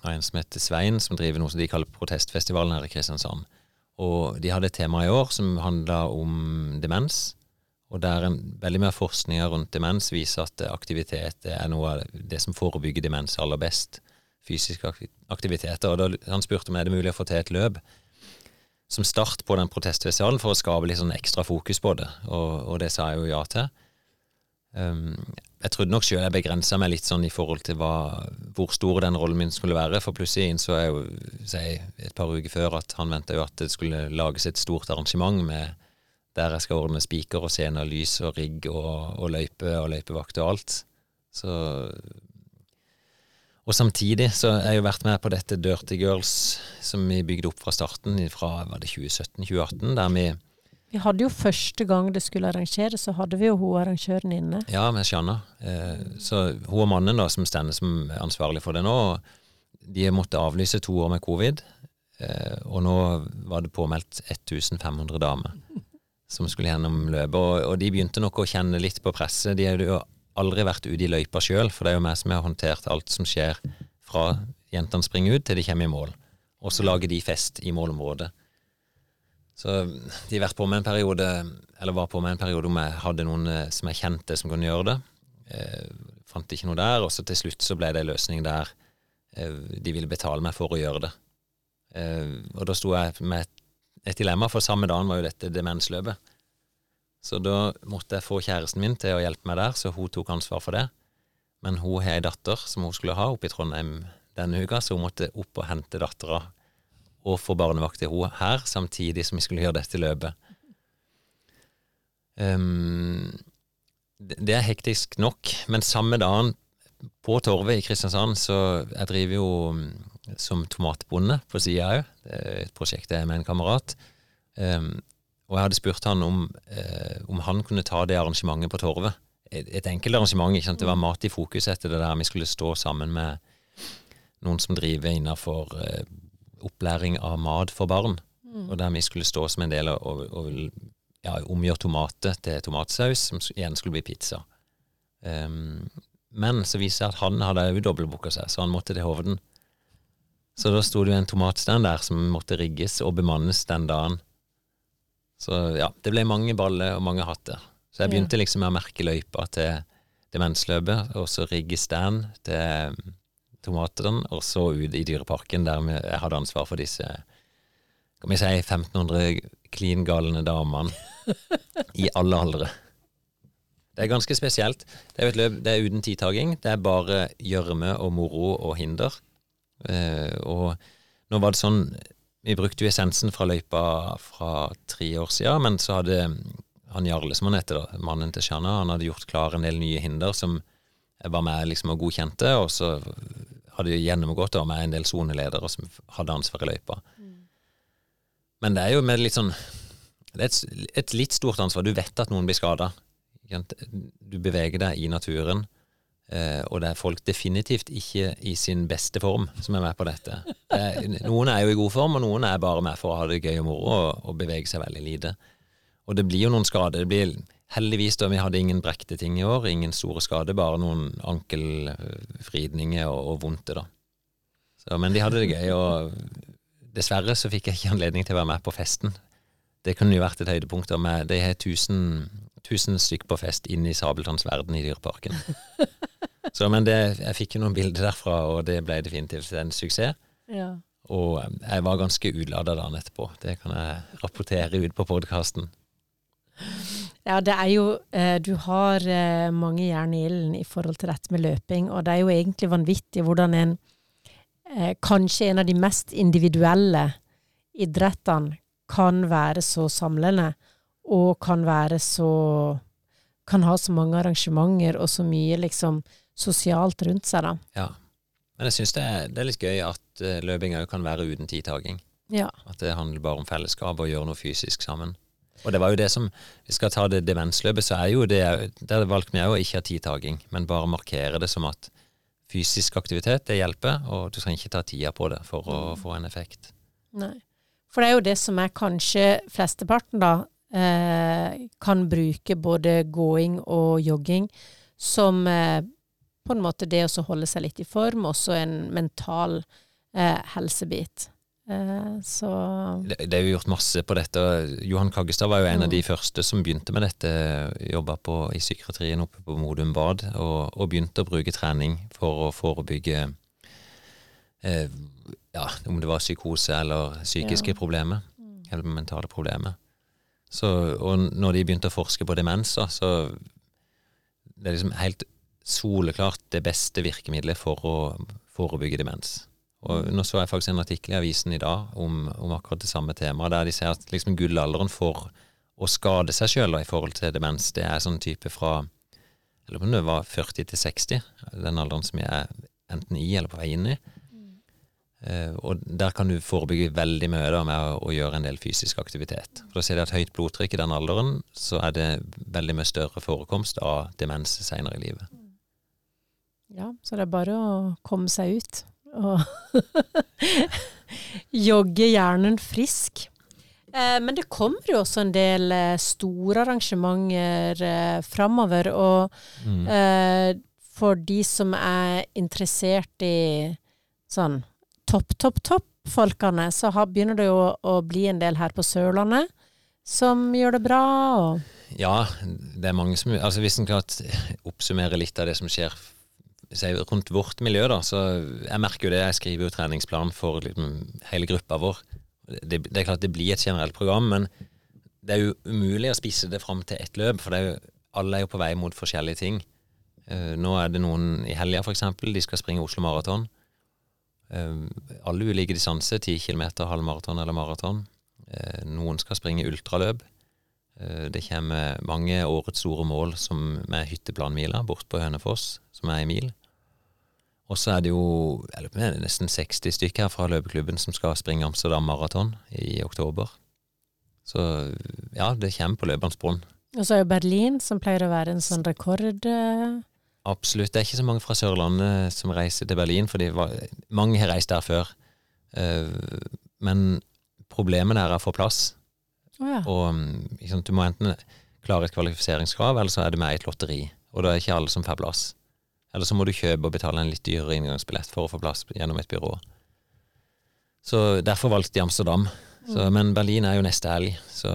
av en som heter Svein, som driver noe som de kaller Protestfestivalen her i Kristiansand. Og de hadde et tema i år som handla om demens. Og der en, veldig mye av rundt demens viser at aktivitet er noe av det som forebygger demens aller best. Fysiske aktiviteter. Og da, han spurte om er det mulig å få til et løp som start på den protestfestivalen for å skape litt sånn ekstra fokus på det, og, og det sa jeg jo ja til. Um, jeg trodde nok sjøl jeg begrensa meg litt sånn i forhold til hva, hvor stor den rollen min skulle være, for plutselig innså jeg jo jeg, et par uker før at han venta jo at det skulle lages et stort arrangement med der jeg skal ordne spiker og scene og lys og rigg og, og løype og løypevakt og alt. Så Og samtidig så har jeg jo vært med på dette Dirty Girls som vi bygde opp fra starten, fra var det 2017-2018, der vi Vi hadde jo første gang det skulle arrangeres, så hadde vi jo hun arrangøren inne. Ja, med Sjanna. Eh, så hun og mannen da, som stender som ansvarlig for det nå, de måtte avlyse to år med covid. Eh, og nå var det påmeldt 1500 damer som skulle gjennom løpet. Og, og de begynte nok å kjenne litt på presset. De hadde jo aldri vært ute i løypa sjøl, for det er jo meg som har håndtert alt som skjer fra jentene springer ut til de kommer i mål. Og så lager de fest i målområdet. Så de vært på med en periode, eller var på med en periode om jeg hadde noen eh, som jeg kjente som kunne gjøre det. Eh, fant ikke noe der, og så til slutt så ble det en løsning der eh, de ville betale meg for å gjøre det. Og da sto jeg med et, et dilemma, for samme dagen var jo dette demensløpet. Så da måtte jeg få kjæresten min til å hjelpe meg der, så hun tok ansvar for det. Men hun har ei datter som hun skulle ha oppe i Trondheim denne uka, så hun måtte opp og hente dattera og få barnevakt til henne her, samtidig som vi skulle gjøre dette løpet. Um, det er hektisk nok, men samme dagen på Torvet i Kristiansand, så jeg driver jo mm, som tomatbonde på sida òg. Et prosjekt jeg er med en kamerat. Um, og jeg hadde spurt han om, eh, om han kunne ta det arrangementet på Torvet. Et, et enkelt arrangement. ikke sant? Det var mat i fokus etter det der vi skulle stå sammen med noen som driver innafor eh, opplæring av mat for barn. Mm. Og der vi skulle stå som en del av å ja, omgjøre tomater til tomatsaus, som igjen skulle bli pizza. Um, men så viser det at han hadde òg dobbeltbooka seg, så han måtte til Hovden. Så da sto det jo en tomatstand der som måtte rigges og bemannes den dagen. Så ja, det ble mange baller og mange hatter. Så jeg begynte liksom med å merke løypa til demensløpet, og så rigge stand til tomatene, og så ut i Dyreparken, der jeg hadde ansvar for disse kan vi si 1500 klin galne damene [laughs] i alle aldre. Det er ganske spesielt. Det er jo et løp, det er uten tidtaking. Det er bare gjørme og moro og hinder. Eh, og nå var det sånn Vi brukte jo essensen fra løypa fra tre år siden, men så hadde han Jarle, som han heter, da, mannen til Shanna, han hadde gjort klar en del nye hinder som jeg var med liksom og godkjente, og så hadde gjennomgått det med en del soneledere som hadde ansvar i løypa. Mm. Men det er jo med litt sånn Det er et, et, litt stort ansvar. Du vet at noen blir skada. Du beveger deg i naturen. Eh, og det er folk definitivt ikke i sin beste form som er med på dette. Er, noen er jo i god form, og noen er bare med for å ha det gøy og moro og, og bevege seg veldig lite. Og det blir jo noen skader. Det blir heldigvis da vi hadde ingen brekte ting i år, ingen store skader, bare noen ankelvridninger og, og vondte, da. Så, men de hadde det gøy, og dessverre så fikk jeg ikke anledning til å være med på festen. Det kunne jo vært et høydepunkt. Med, de har tusen, tusen stykk på fest inne i Sabeltanns verden i Dyreparken. [laughs] Så, men det, jeg fikk jo noen bilder derfra, og det ble definitivt en suksess. Ja. Og jeg var ganske utlada dagen etterpå. Det kan jeg rapportere ut på podkasten. Ja, det er jo eh, Du har eh, mange jern i ilden i forhold til dette med løping, og det er jo egentlig vanvittig hvordan en eh, kanskje en av de mest individuelle idrettene kan være så samlende, og kan være så Kan ha så mange arrangementer og så mye liksom sosialt rundt seg, da. Ja. Men jeg syns det, det, er litt gøy at løping òg kan være uten tidtaking. Ja. At det handler bare om fellesskap og gjøre noe fysisk sammen. Og det var jo det som Vi skal ta det demensløpet, så er jo det Der valgte vi òg å ikke ha tidtaking, men bare markere det som at fysisk aktivitet, det hjelper, og du trenger ikke ta tida på det for å mm. få en effekt. Nei. For det er jo det som er kanskje flesteparten, da, eh, kan bruke både gåing og jogging som eh, på en måte det å holde seg litt i form, også en mental eh, helsebit. Eh, så det, det, er jo gjort masse på dette. Johan Kaggestad var jo en mm. av de første som begynte med dette. Jobba i psykiatrien oppe på Modum Bad, og, og, begynte å bruke trening for å forebygge eh, ja, om det var psykose eller psykiske ja. problemer. Mm. Eller mentale problemer. Så, og når de begynte å forske på demens, så det er liksom helt soleklart det beste virkemidlet for å forebygge demens. Og Nå så jeg faktisk en artikkel i avisen i dag om, om akkurat det samme temaet, der de ser at liksom gullalderen for å skade seg sjøl i forhold til demens, det er sånn type fra eller om det var 40 til 60, den alderen som jeg er enten i eller på vei inn i. Uh, og der kan du forebygge veldig mye da, med å, å, gjøre en del fysisk aktivitet. For da ser de at høyt blodtrykk i den alderen, så er det veldig mye større forekomst av demens senere i livet. Ja, så det er bare å komme seg ut og [laughs] jogge hjernen frisk. Eh, men det kommer jo også en del eh, store arrangementer eh, framover, og mm. eh, for de som er interessert i sånn topp, topp, topp-folkene, så har, begynner det jo å, å, bli en del her på Sørlandet som gjør det bra. Og ja, det er mange som Altså Hvis en kan oppsummere litt av det som skjer rundt vårt miljø, da, så jeg merker jo det. Jeg skriver jo treningsplan for liksom, hele gruppa vår. Det, det, er klart det blir et generelt program, men det er jo umulig å spisse det fram til ett løp, for er jo, alle er jo på vei mot forskjellige ting. Uh, nå er det noen i helga, f.eks. De skal springe Oslo Maraton. Uh, alle ulike distanser, 10 km, halvmaraton eller maraton. Uh, noen skal springe ultraløp. Eh, det kommer mange årets store mål som med hytteplanmila bort på Hønefoss, som er i mil. Og så er det jo jeg lurer på om er nesten 60 stykker her fra løpeklubben som skal springe Amsterdam Maraton i oktober. Så ja, det kommer på løpernes bånd. Og så er jo Berlin, som pleier å være en sånn rekord... eh, Absolutt. Det er ikke så mange fra Sørlandet som reiser til Berlin, for mange har reist der før. Eh, Men problemet der er å få plass. Oh, ja. Og liksom, du må enten klare et kvalifiseringskrav, eller så er du med i et lotteri. Og da er ikke alle som får plass. Eller så må du kjøpe og betale en litt dyrere inngangsbillett for å få plass gjennom et byrå. Så derfor valgte de Amsterdam. Så, men Berlin er jo neste helg, så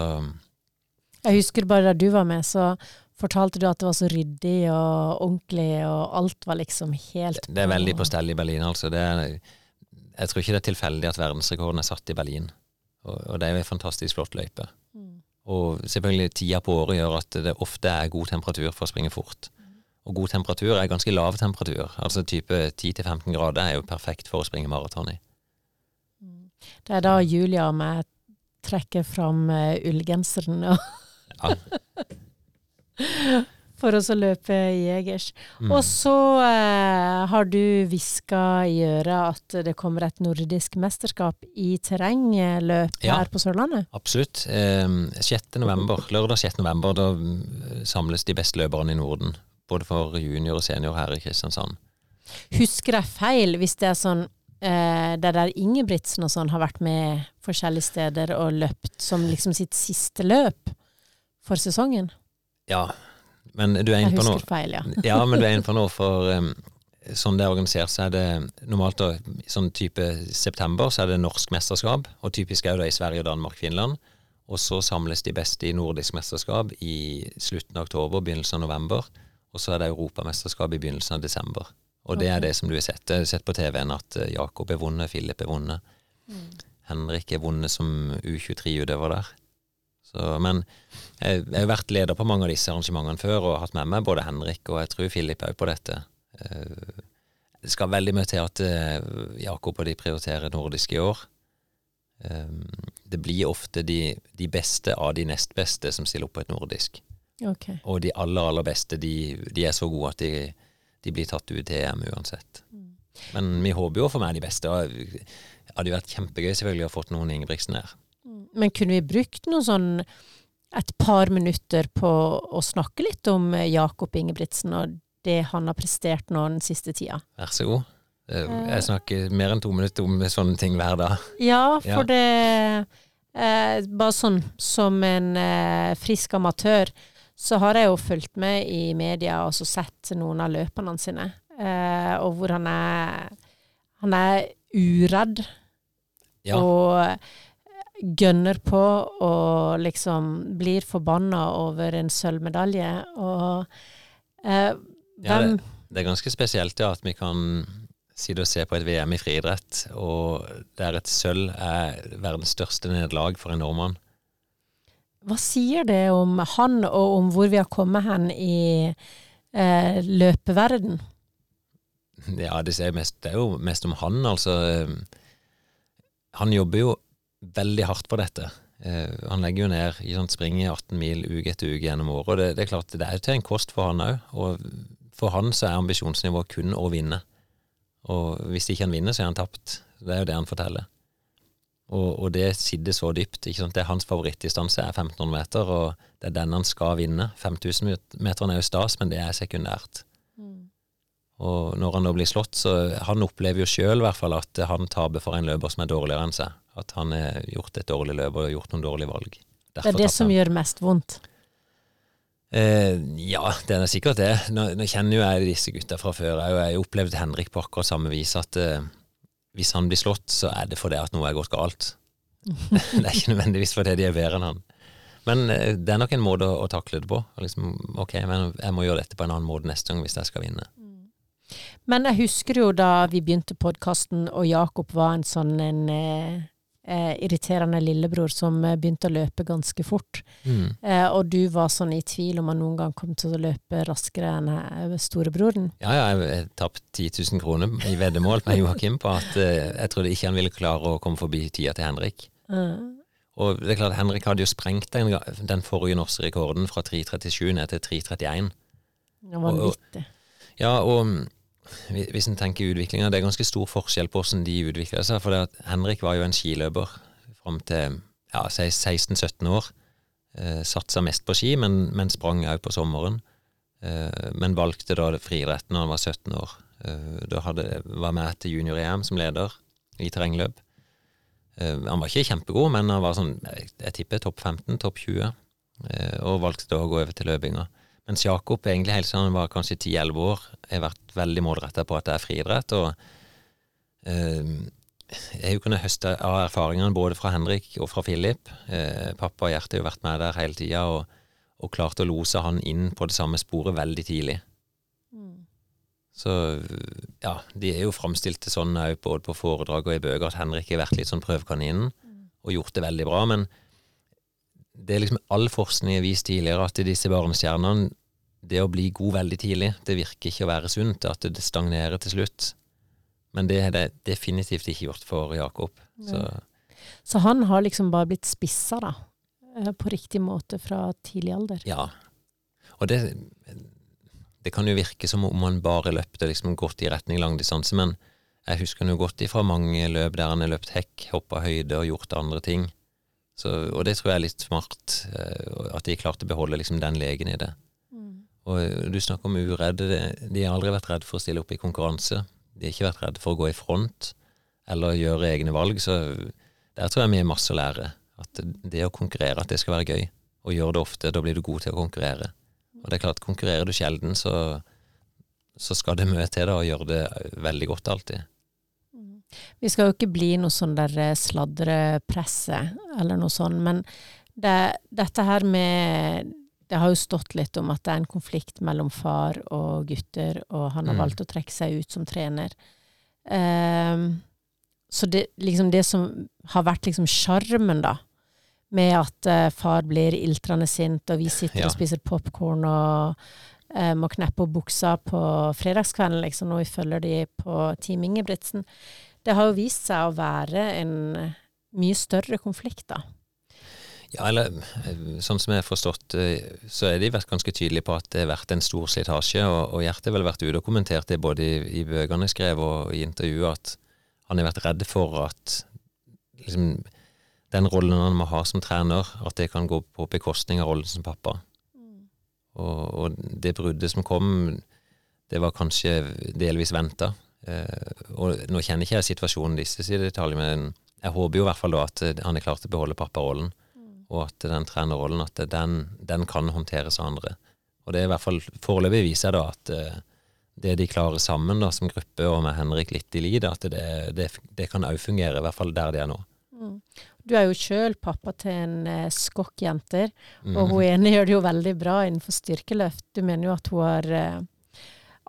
Jeg husker bare da du var med, så fortalte du at det var så ryddig og ordentlig, og alt var liksom helt det er veldig på stell i Berlin, altså. Det er, jeg tror ikke det er tilfeldig at verdensrekorden er satt i Berlin. Og, og det er jo en fantastisk flott løype. Mm. Og selvfølgelig tida på året gjør at det ofte er god temperatur for å springe fort. Og god temperatur er ganske lav temperatur. Altså type 10-15 grader er jo perfekt for å springe maraton i. Det er da Julia og meg trekker fram eh, ullgenseren og [laughs] for å løpe Jegers. Mm. Og så eh, har du hviska i øret at det kommer et nordisk mesterskap i terrengløp Ja. her på Sørlandet. Absolutt. Eh, 6. november, lørdag 6. november, da mm, samles de beste løperne i Norden. Både for junior og senior her i Kristiansand. Husker jeg feil hvis det er sånn eh, det der Ingebrigtsen og sånn har vært med forskjellige steder og løpt som liksom sitt siste løp for sesongen? Ja, men du er Jeg inne på noe husker feil, ja. Ja, men du er inne på noe, [laughs] for um, sånn det er organisert, så er det normalt da, sånn type september, så er det norsk mesterskap, og typisk er det i Sverige, Danmark, Finland. Og så samles de beste i nordisk mesterskap i slutten av oktober, begynnelsen av november. Og så er det europamesterskap i begynnelsen av desember. Og det er det som du har sett. Jeg har sett på TV-en at eh, Jakob er vunnet, Philip er vunnet. Henrik er vunnet som U23-utøver der. Så, men jeg, jeg har vært leder på mange av disse arrangementene før og hatt med meg både Henrik og jeg tror Philip òg på dette. Eh, Det skal veldig mye til at eh, Jakob og de prioriterer nordisk i år. Det blir ofte de, de beste av de nest beste som stiller opp på et nordisk. Ok. Og de aller, aller beste, de, de er så gode at de, de blir tatt ut til EM uansett. Men vi håper jo å få med de beste. Det hadde vært kjempegøy selvfølgelig å fått noen Ingebrigtsen her. Men kunne vi brukt noe sånn et par minutter på å snakke litt om eh, Jakob Ingebrigtsen og det han har prestert nå den siste tida? Vær så god. Eh, Jeg snakker mer enn to minutter om sånne ting hver dag. Ja, for Ja. det eh, Bare sånn som en eh, frisk amatør, så har jeg jo fulgt med i media og så sett noen av løpene sine, eh, og hvor han er Han er uredd Ja. og gønner på og liksom blir forbanna over en sølvmedalje. Og eh, Ja, det, Det er ganske spesielt ja, at vi kan sitte og se på et VM i friidrett, og der et sølv er verdens største nederlag for en nordmann. Hva sier det om han, og om hvor vi har kommet hen i eh, løpeverden? Ja, det mest, det er jo mest om han, altså. eh, Han jobber jo veldig hardt på dette. Eh, Han legger jo ned i springer 18 mil uke etter uke gjennom året, og det, det er klart det er jo til en kost for han òg. Og for han så er ambisjonsnivået kun å vinne. Og hvis ikke han vinner, så er han tapt. Det er jo det han forteller. Og, og det sitter så dypt. ikke sant? Det er hans favorittdistanse, er 1500 meter, og det er den han skal vinne. 5000-meteren er jo stas, men det er sekundært. Og når han da blir slått, så han opplever jo sjøl at han taper for en løper som er dårligere enn seg. At han har gjort et dårlig løp og gjort noen dårlige valg. Det er det som gjør mest vondt. Eh, ja, det er sikkert det. Nå, nå kjenner jo jeg disse gutta fra før. Jeg har opplevd Henrik på akkurat samme vis at eh, hvis han blir slått, så er det fordi at noe er gått galt. [laughs] det er ikke nødvendigvis fordi de er bedre enn han. Men eh, det er nok en måte å, å takle det på. Liksom, ok, men jeg må gjøre dette på en annen måte neste gang hvis jeg skal vinne. Men jeg husker jo da vi begynte podkasten, og Jakob var en sånn en, eh, eh, irriterende lillebror som eh, begynte å løpe ganske fort. Mm. Eh, og du var sånn i tvil om han noen gang kom til å løpe raskere enn eh, storebroren. Ja, ja, jeg, tapte 10 000 kroner i veddemål med Joakim på at eh, jeg trodde ikke han ville klare å komme forbi tida til Henrik. Mm. Og det er klart, Henrik hadde jo sprengt den, den forrige norske rekorden fra 3.37 ned til 3.31. det var vanvittig. Ja, og mm, hvis en tenker utviklinga, det er ganske stor forskjell på hvordan de utvikla seg. For Henrik var jo en skiløper fram til ja, 16-17 år. Eh, satsa mest på ski, men, men sprang òg på sommeren. Eh, men valgte da friidretten da han var 17 år. Eh, da hadde, var med til junior-EM som leder i terrengløp. Eh, han var ikke kjempegod, men han var sånn, jeg, jeg tipper topp 15, topp 20. eh, og valgte da å gå over til løpinga. Mens Jakob egentlig helt siden han var kanskje 10-11 år, har vært veldig målretta på at det er friidrett. Og eh, jeg har jo kunnet høste av erfaringene både fra Henrik og fra Philip. Eh, pappa og Gjert har jo vært med der hele tida og, og klart å lose han inn på det samme sporet veldig tidlig. Mm. Så ja, de er jo framstilt til sånn òg både på foredrag og i bøker at Henrik har vært litt sånn prøvekaninen og gjort det veldig bra. Men det er liksom all forskning har vist tidligere at disse barnestjernene, det å bli god veldig tidlig, det virker ikke å være sunt. At det stagnerer til slutt. Men det har det definitivt ikke gjort for Jakob. Så Så han har liksom bare blitt spissa, da. eh, På riktig måte fra tidlig alder. ja. Og det Det kan jo virke som om han bare løpte liksom godt i retning langdistanse, men jeg husker han jo godt ifra mange løp der han har løpt hekk, hoppa høyde og gjort andre ting. Så, og det tror jeg er litt smart, eh, at de klarte å beholde liksom den legen i det. Mm. Og eh, du snakker om uredde. De har aldri vært redd for å stille opp i konkurranse. De har ikke vært redd for å gå i front eller gjøre egne valg. Så der tror jeg vi har masse å lære. At det å konkurrere, at det skal være gøy. Og gjør det ofte. Da blir du god til å konkurrere. Og det er klart, konkurrerer du sjelden, så, så skal det mye til da, og gjøre det veldig godt alltid. Vi skal jo ikke bli noe sånn der eh, sladrepresse eller noe sånn, men det, dette her med Det har jo stått litt om at det er en konflikt mellom far og gutter, og han har Mm. valgt å trekke seg ut som trener. Um, så det, liksom det som har vært liksom sjarmen, da, med at uh, far blir iltrende sint, og vi sitter Ja. og spiser popkorn og eh, må kneppe opp buksa på fredagskvelden, liksom, og vi følger de på Team Ingebrigtsen. Det har jo vist seg å være en mye større konflikt, da. Ja, eller eh, sånn som jeg har forstått, eh, så er de vært ganske tydelige på at det har vært en stor slitasje, og, og Gjert har vel vært ute og kommentert det både i, i bøkene jeg skrev og i intervjuet, at han har vært redd for at liksom, den rollen han må ha som trener, at det kan gå på bekostning av rollen som pappa. Og, og det bruddet som kom, det var kanskje delvis venta. Eh, og nå kjenner ikke jeg situasjonen disse i detalj, men jeg håper jo i hvert fall da at han er klar til å beholde papparollen, og at den trenerrollen at den, den kan håndteres av andre. Og det er i hvert fall foreløpig viser da at eh, det de klarer sammen da, som gruppe, og med Henrik litt i lid, at det, det, det kan òg fungere, i hvert fall der de er nå. Du er jo sjøl pappa til en eh, skokkjenter, Mm. og hun ene gjør det jo veldig bra innenfor styrkeløft. Du mener jo at hun har eh,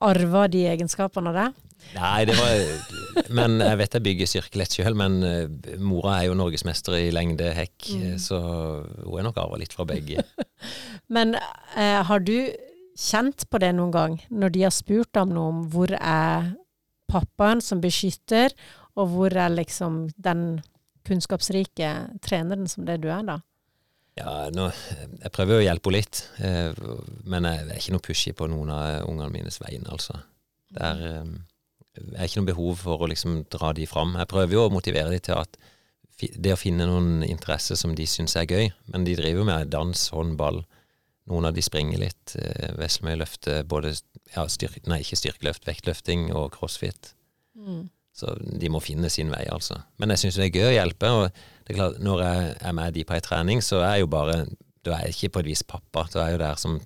arva de egenskapene av det? Nei, det var Men jeg vet jeg bygger styrkelett sjøl, men eh, mora er jo norgesmester i lengde hekk, Mm. eh, så hun er nok arva litt fra begge. [laughs] Men eh, har du kjent på det noen gang, når de har spurt om noe om hvor er pappaen som beskytter, og hvor er liksom den kunnskapsrike treneren som det du er, da? Ja, nå, jeg prøver å hjelpe henne litt, eh, men jeg er ikke noe pushy på noen av ungene mines vegne, altså. Det er, eh, har ikke noe behov for å liksom dra de fram. Jeg prøver jo å motivere de til at det å finne noen interesser som de syns er gøy, men de driver med dans, håndball. Noen av de springer litt. eh, Veslemøy løfter både ja, styrk, nei, ikke styrkeløft, vektløfting og crossfit. Så de må finne sin vei, altså. Men jeg syns det er gøy å hjelpe. Og det er klart, når jeg er med de på ei trening, så er jeg jo bare Da er jeg ikke på et vis pappa. Da er jeg jo der som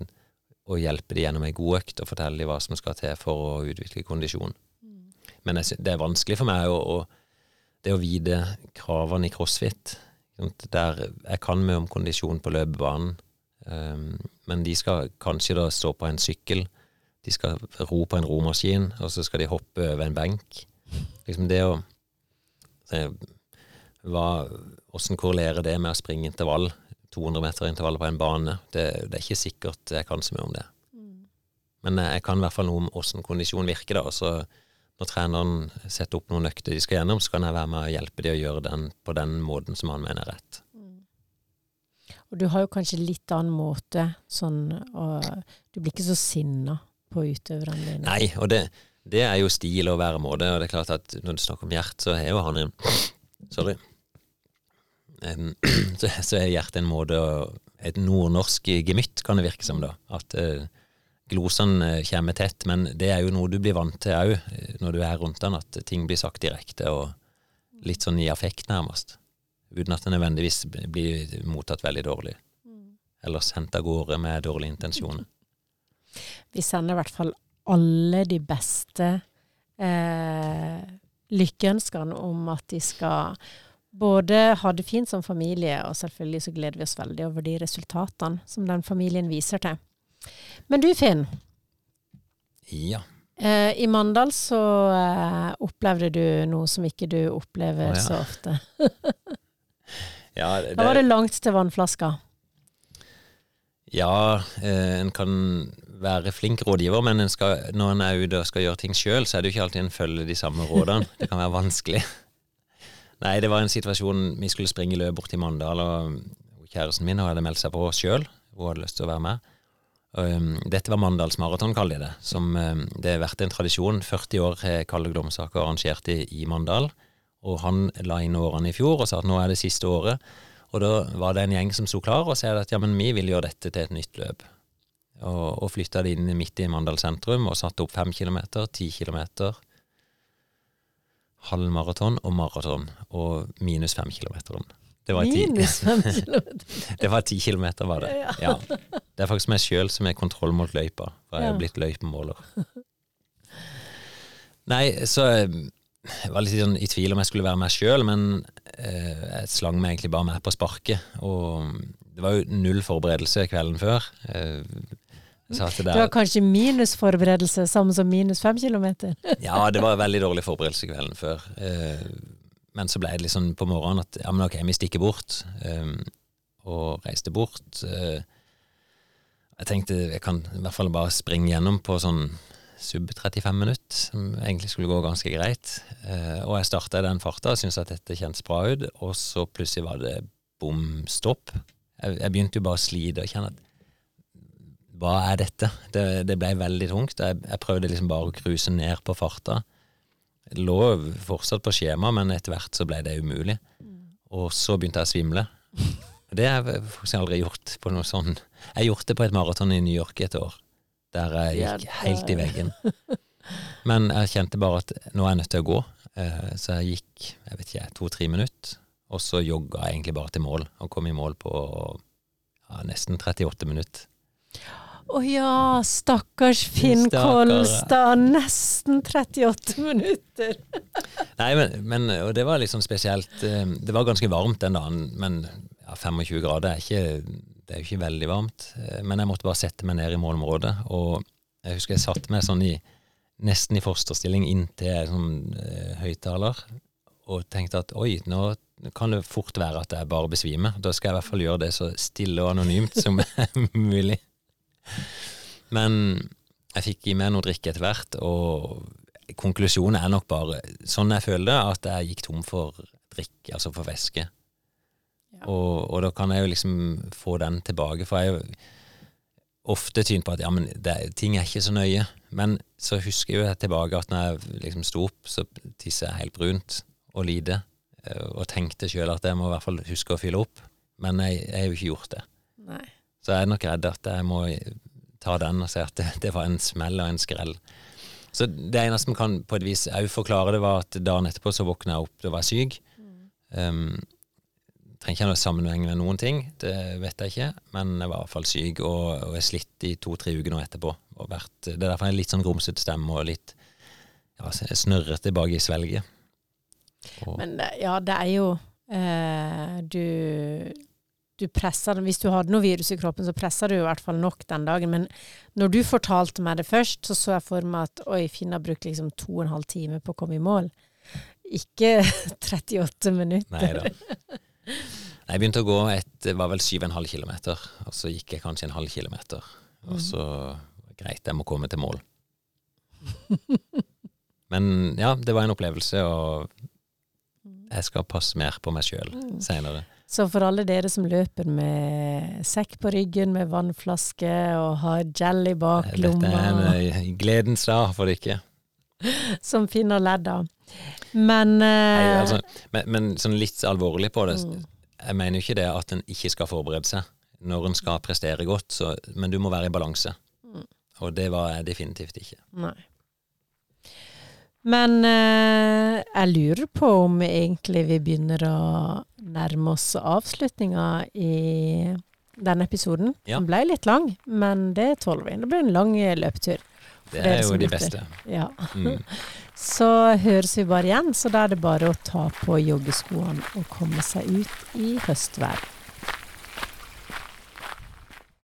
å hjelpe de gjennom ei god økt og fortelle de hva som skal til for å utvikle kondisjon. Men jeg, det er vanskelig for meg å, å det å vite kravene i crossfit. sant, Der jeg kan mye om kondisjon på løpebanen, um, men de skal kanskje da stå på en sykkel. De skal ro på en romaskin, og så skal de hoppe over en benk. Liksom det å så hva, Hvordan korrelerer det med å springe intervall? 200 meter intervall på en bane. Det, det, er ikke sikkert jeg kan så mye om det. Men jeg kan i hvert fall noe om åssen kondisjon virker. da, så når treneren setter opp noen økter de skal gjennom, så kan jeg være med og hjelpe de å gjøre den på den måten som han mener er rett. Og du har jo kanskje litt annen måte sånn og Du blir ikke så sinna på utøverne dine? Nei, og det, det, er jo stil og væremåte. Og det er klart at når du snakker om Gjert, så er jo han en Sorry. Um, [clears throat] så, så, er Gjert en måte å Et nordnorsk gemytt, kan det virke som, da. At uh, glosene kommer tett. Men det er jo noe du blir vant til òg når du er rundt den, at ting blir sagt direkte og litt sånn i affekt, nærmest uten at det nødvendigvis blir mottatt veldig dårlig. Eller sendt av gårde med dårlige intensjoner. [laughs] Vi sender i hvert fall alle de beste eh, lykkeønskene om at de skal både ha det fint som familie, og selvfølgelig så gleder vi oss veldig over de resultatene som den familien viser til. Men du Finn. Ja. Eh, I Mandal så eh, opplevde du noe som ikke du opplever oh, ja. så ofte. [laughs] Ja, det, da var det langt til vannflaska. Ja, eh, en kan være flink rådgiver, men en skal, når en er ute og skal gjøre ting sjøl, så er det jo ikke alltid en følger de samme rådene. Det kan være vanskelig. [laughs] Nei, det var en situasjon Vi skulle springe løp bort til Mandal, og kjæresten min hadde meldt seg på sjøl. Hun hadde lyst til å være med. Dette var Mandalsmaraton, kaller de det. Som, det har vært en tradisjon. 40 år har Kalle Glomsaker arrangert i, i Mandal. Og han la inn årene i fjor og sa at nå er det siste året. Og da var det en gjeng som sto klar og sa at ja, men vi vil gjøre dette til et nytt løp. Og, og flytta det inn midt i Mandal sentrum og satte opp fem kilometer, km, kilometer, halvmaraton og maraton. Og minus 5 kilometer. Det var minus [laughs] fem kilometer? det var ti kilometer, var det. Ja. Det er faktisk meg sjøl som er kontroll mot løypa, for jeg er blitt løypemåler. Nei, så jeg var litt sånn i tvil om jeg skulle være meg sjøl, men eh, jeg slang meg egentlig bare med på sparket. Og det var jo null forberedelse kvelden før. Eh, det, det, var kanskje minusforberedelse, samme som minus fem kilometer? ja, det var veldig dårlig forberedelse kvelden før. Eh, men så ble det liksom på morgenen at ja, men ok, vi stikker bort. Um, og reiste bort. Uh, jeg tenkte jeg kan i hvert fall bare springe gjennom på sånn sub 35 minutter, som egentlig skulle gå ganske greit. Uh, og jeg starta i den farta og syntes at dette kjentes bra ut, og så plutselig var det bom stopp. Jeg, jeg, begynte jo bare å slite og kjenne at hva er dette? Det, det ble veldig tungt. Jeg, jeg, prøvde liksom bare å cruise ned på farta. Lå fortsatt på skjema, men etter hvert så ble det umulig. Og så begynte jeg å svimle. Det har jeg faktisk aldri gjort på noe sånn. Jeg gjorde det på et maraton i New York et år der jeg gikk helt i veggen. Men jeg kjente bare at nå er jeg nødt til å gå, eh, så jeg gikk jeg vet ikke, to-tre minutter. Og så jogga jeg egentlig bare til mål, og kom i mål på ja, nesten 38 minutter. Å ja, stakkars Finn Kolstad. Nesten 38 minutter. [laughs] Nei, men, men, Og det var liksom spesielt. Eh, det var ganske varmt den dagen, men ja, 25 grader er ikke det er jo ikke veldig varmt, eh, men jeg måtte bare sette meg ned i målområdet. Og jeg husker jeg satte meg sånn i, nesten i fosterstilling inntil sånn uh, høyttaler og tenkte at oi, nå kan det fort være at jeg bare besvimer. Da skal jeg i hvert fall gjøre det så stille og anonymt som [laughs] mulig. Men jeg fikk i meg noe drikke etter hvert, og konklusjonen er nok bare sånn jeg føler det, at jeg gikk tom for drikke, altså for væske. Og, og, da kan jeg jo liksom få den tilbake, for jeg er jo ofte tynt på at ja, men det, ting er ikke så nøye. Men så husker jeg jo tilbake at når jeg liksom sto opp, så tisser jeg helt brunt og lite. Eh, og tenkte sjøl at jeg må i hvert fall huske å fylle opp. Men jeg, jeg har jo ikke gjort det. Nei. Så jeg er nok redd at jeg må ta den og si at det, det var en smell og en skrell. Så det eneste som kan på et vis òg forklare det, var at dagen etterpå så våkna jeg opp og var syk. Mm. Um, trenger ikke ha noe sammenheng med noen ting, det vet jeg ikke, men jeg var i hvert fall syk og, og er slitt i to-tre uker nå etterpå. Vært, det er derfor jeg er litt sånn grumsete stemme og litt ja, snørrete bak i svelget. Og. Men ja, det er jo eh, du, du presser Hvis du hadde noe virus i kroppen, så presser du i hvert fall nok den dagen. Men når du fortalte meg det først, så så jeg for meg at oi, Finn har brukt liksom to og en halv time på å komme i mål ikke [laughs] 38 minutter. Nei. Jeg begynte å gå et, var vel 7,5 km, og så gikk jeg kanskje en halv kilometer. Og så greit, jeg må komme til mål. Men ja, det var en opplevelse, og jeg skal passe mer på meg sjøl seinere. Så for alle dere som løper med sekk på ryggen, med vannflaske og har gel i Dette er en eh, gledens dag for dere. [laughs] som finner ledda. Men, Nei, eh, altså, men, men sånn litt alvorlig på det. Mm. Jeg mener jo ikke det at en ikke skal forberede seg når en skal prestere godt, så, men du må være i balanse. Mm. Og det var jeg definitivt ikke. Nei. Men eh, jeg lurer på om egentlig vi begynner å nærme oss avslutninga i denne episoden. Ja. Den ble litt lang, men det tåler vi. Det blir en lang løpetur. Det er jo de beste. Ja. Mm. [laughs] Så høres vi bare igjen, så da er det bare å ta på joggeskoene og komme seg ut i høstvær.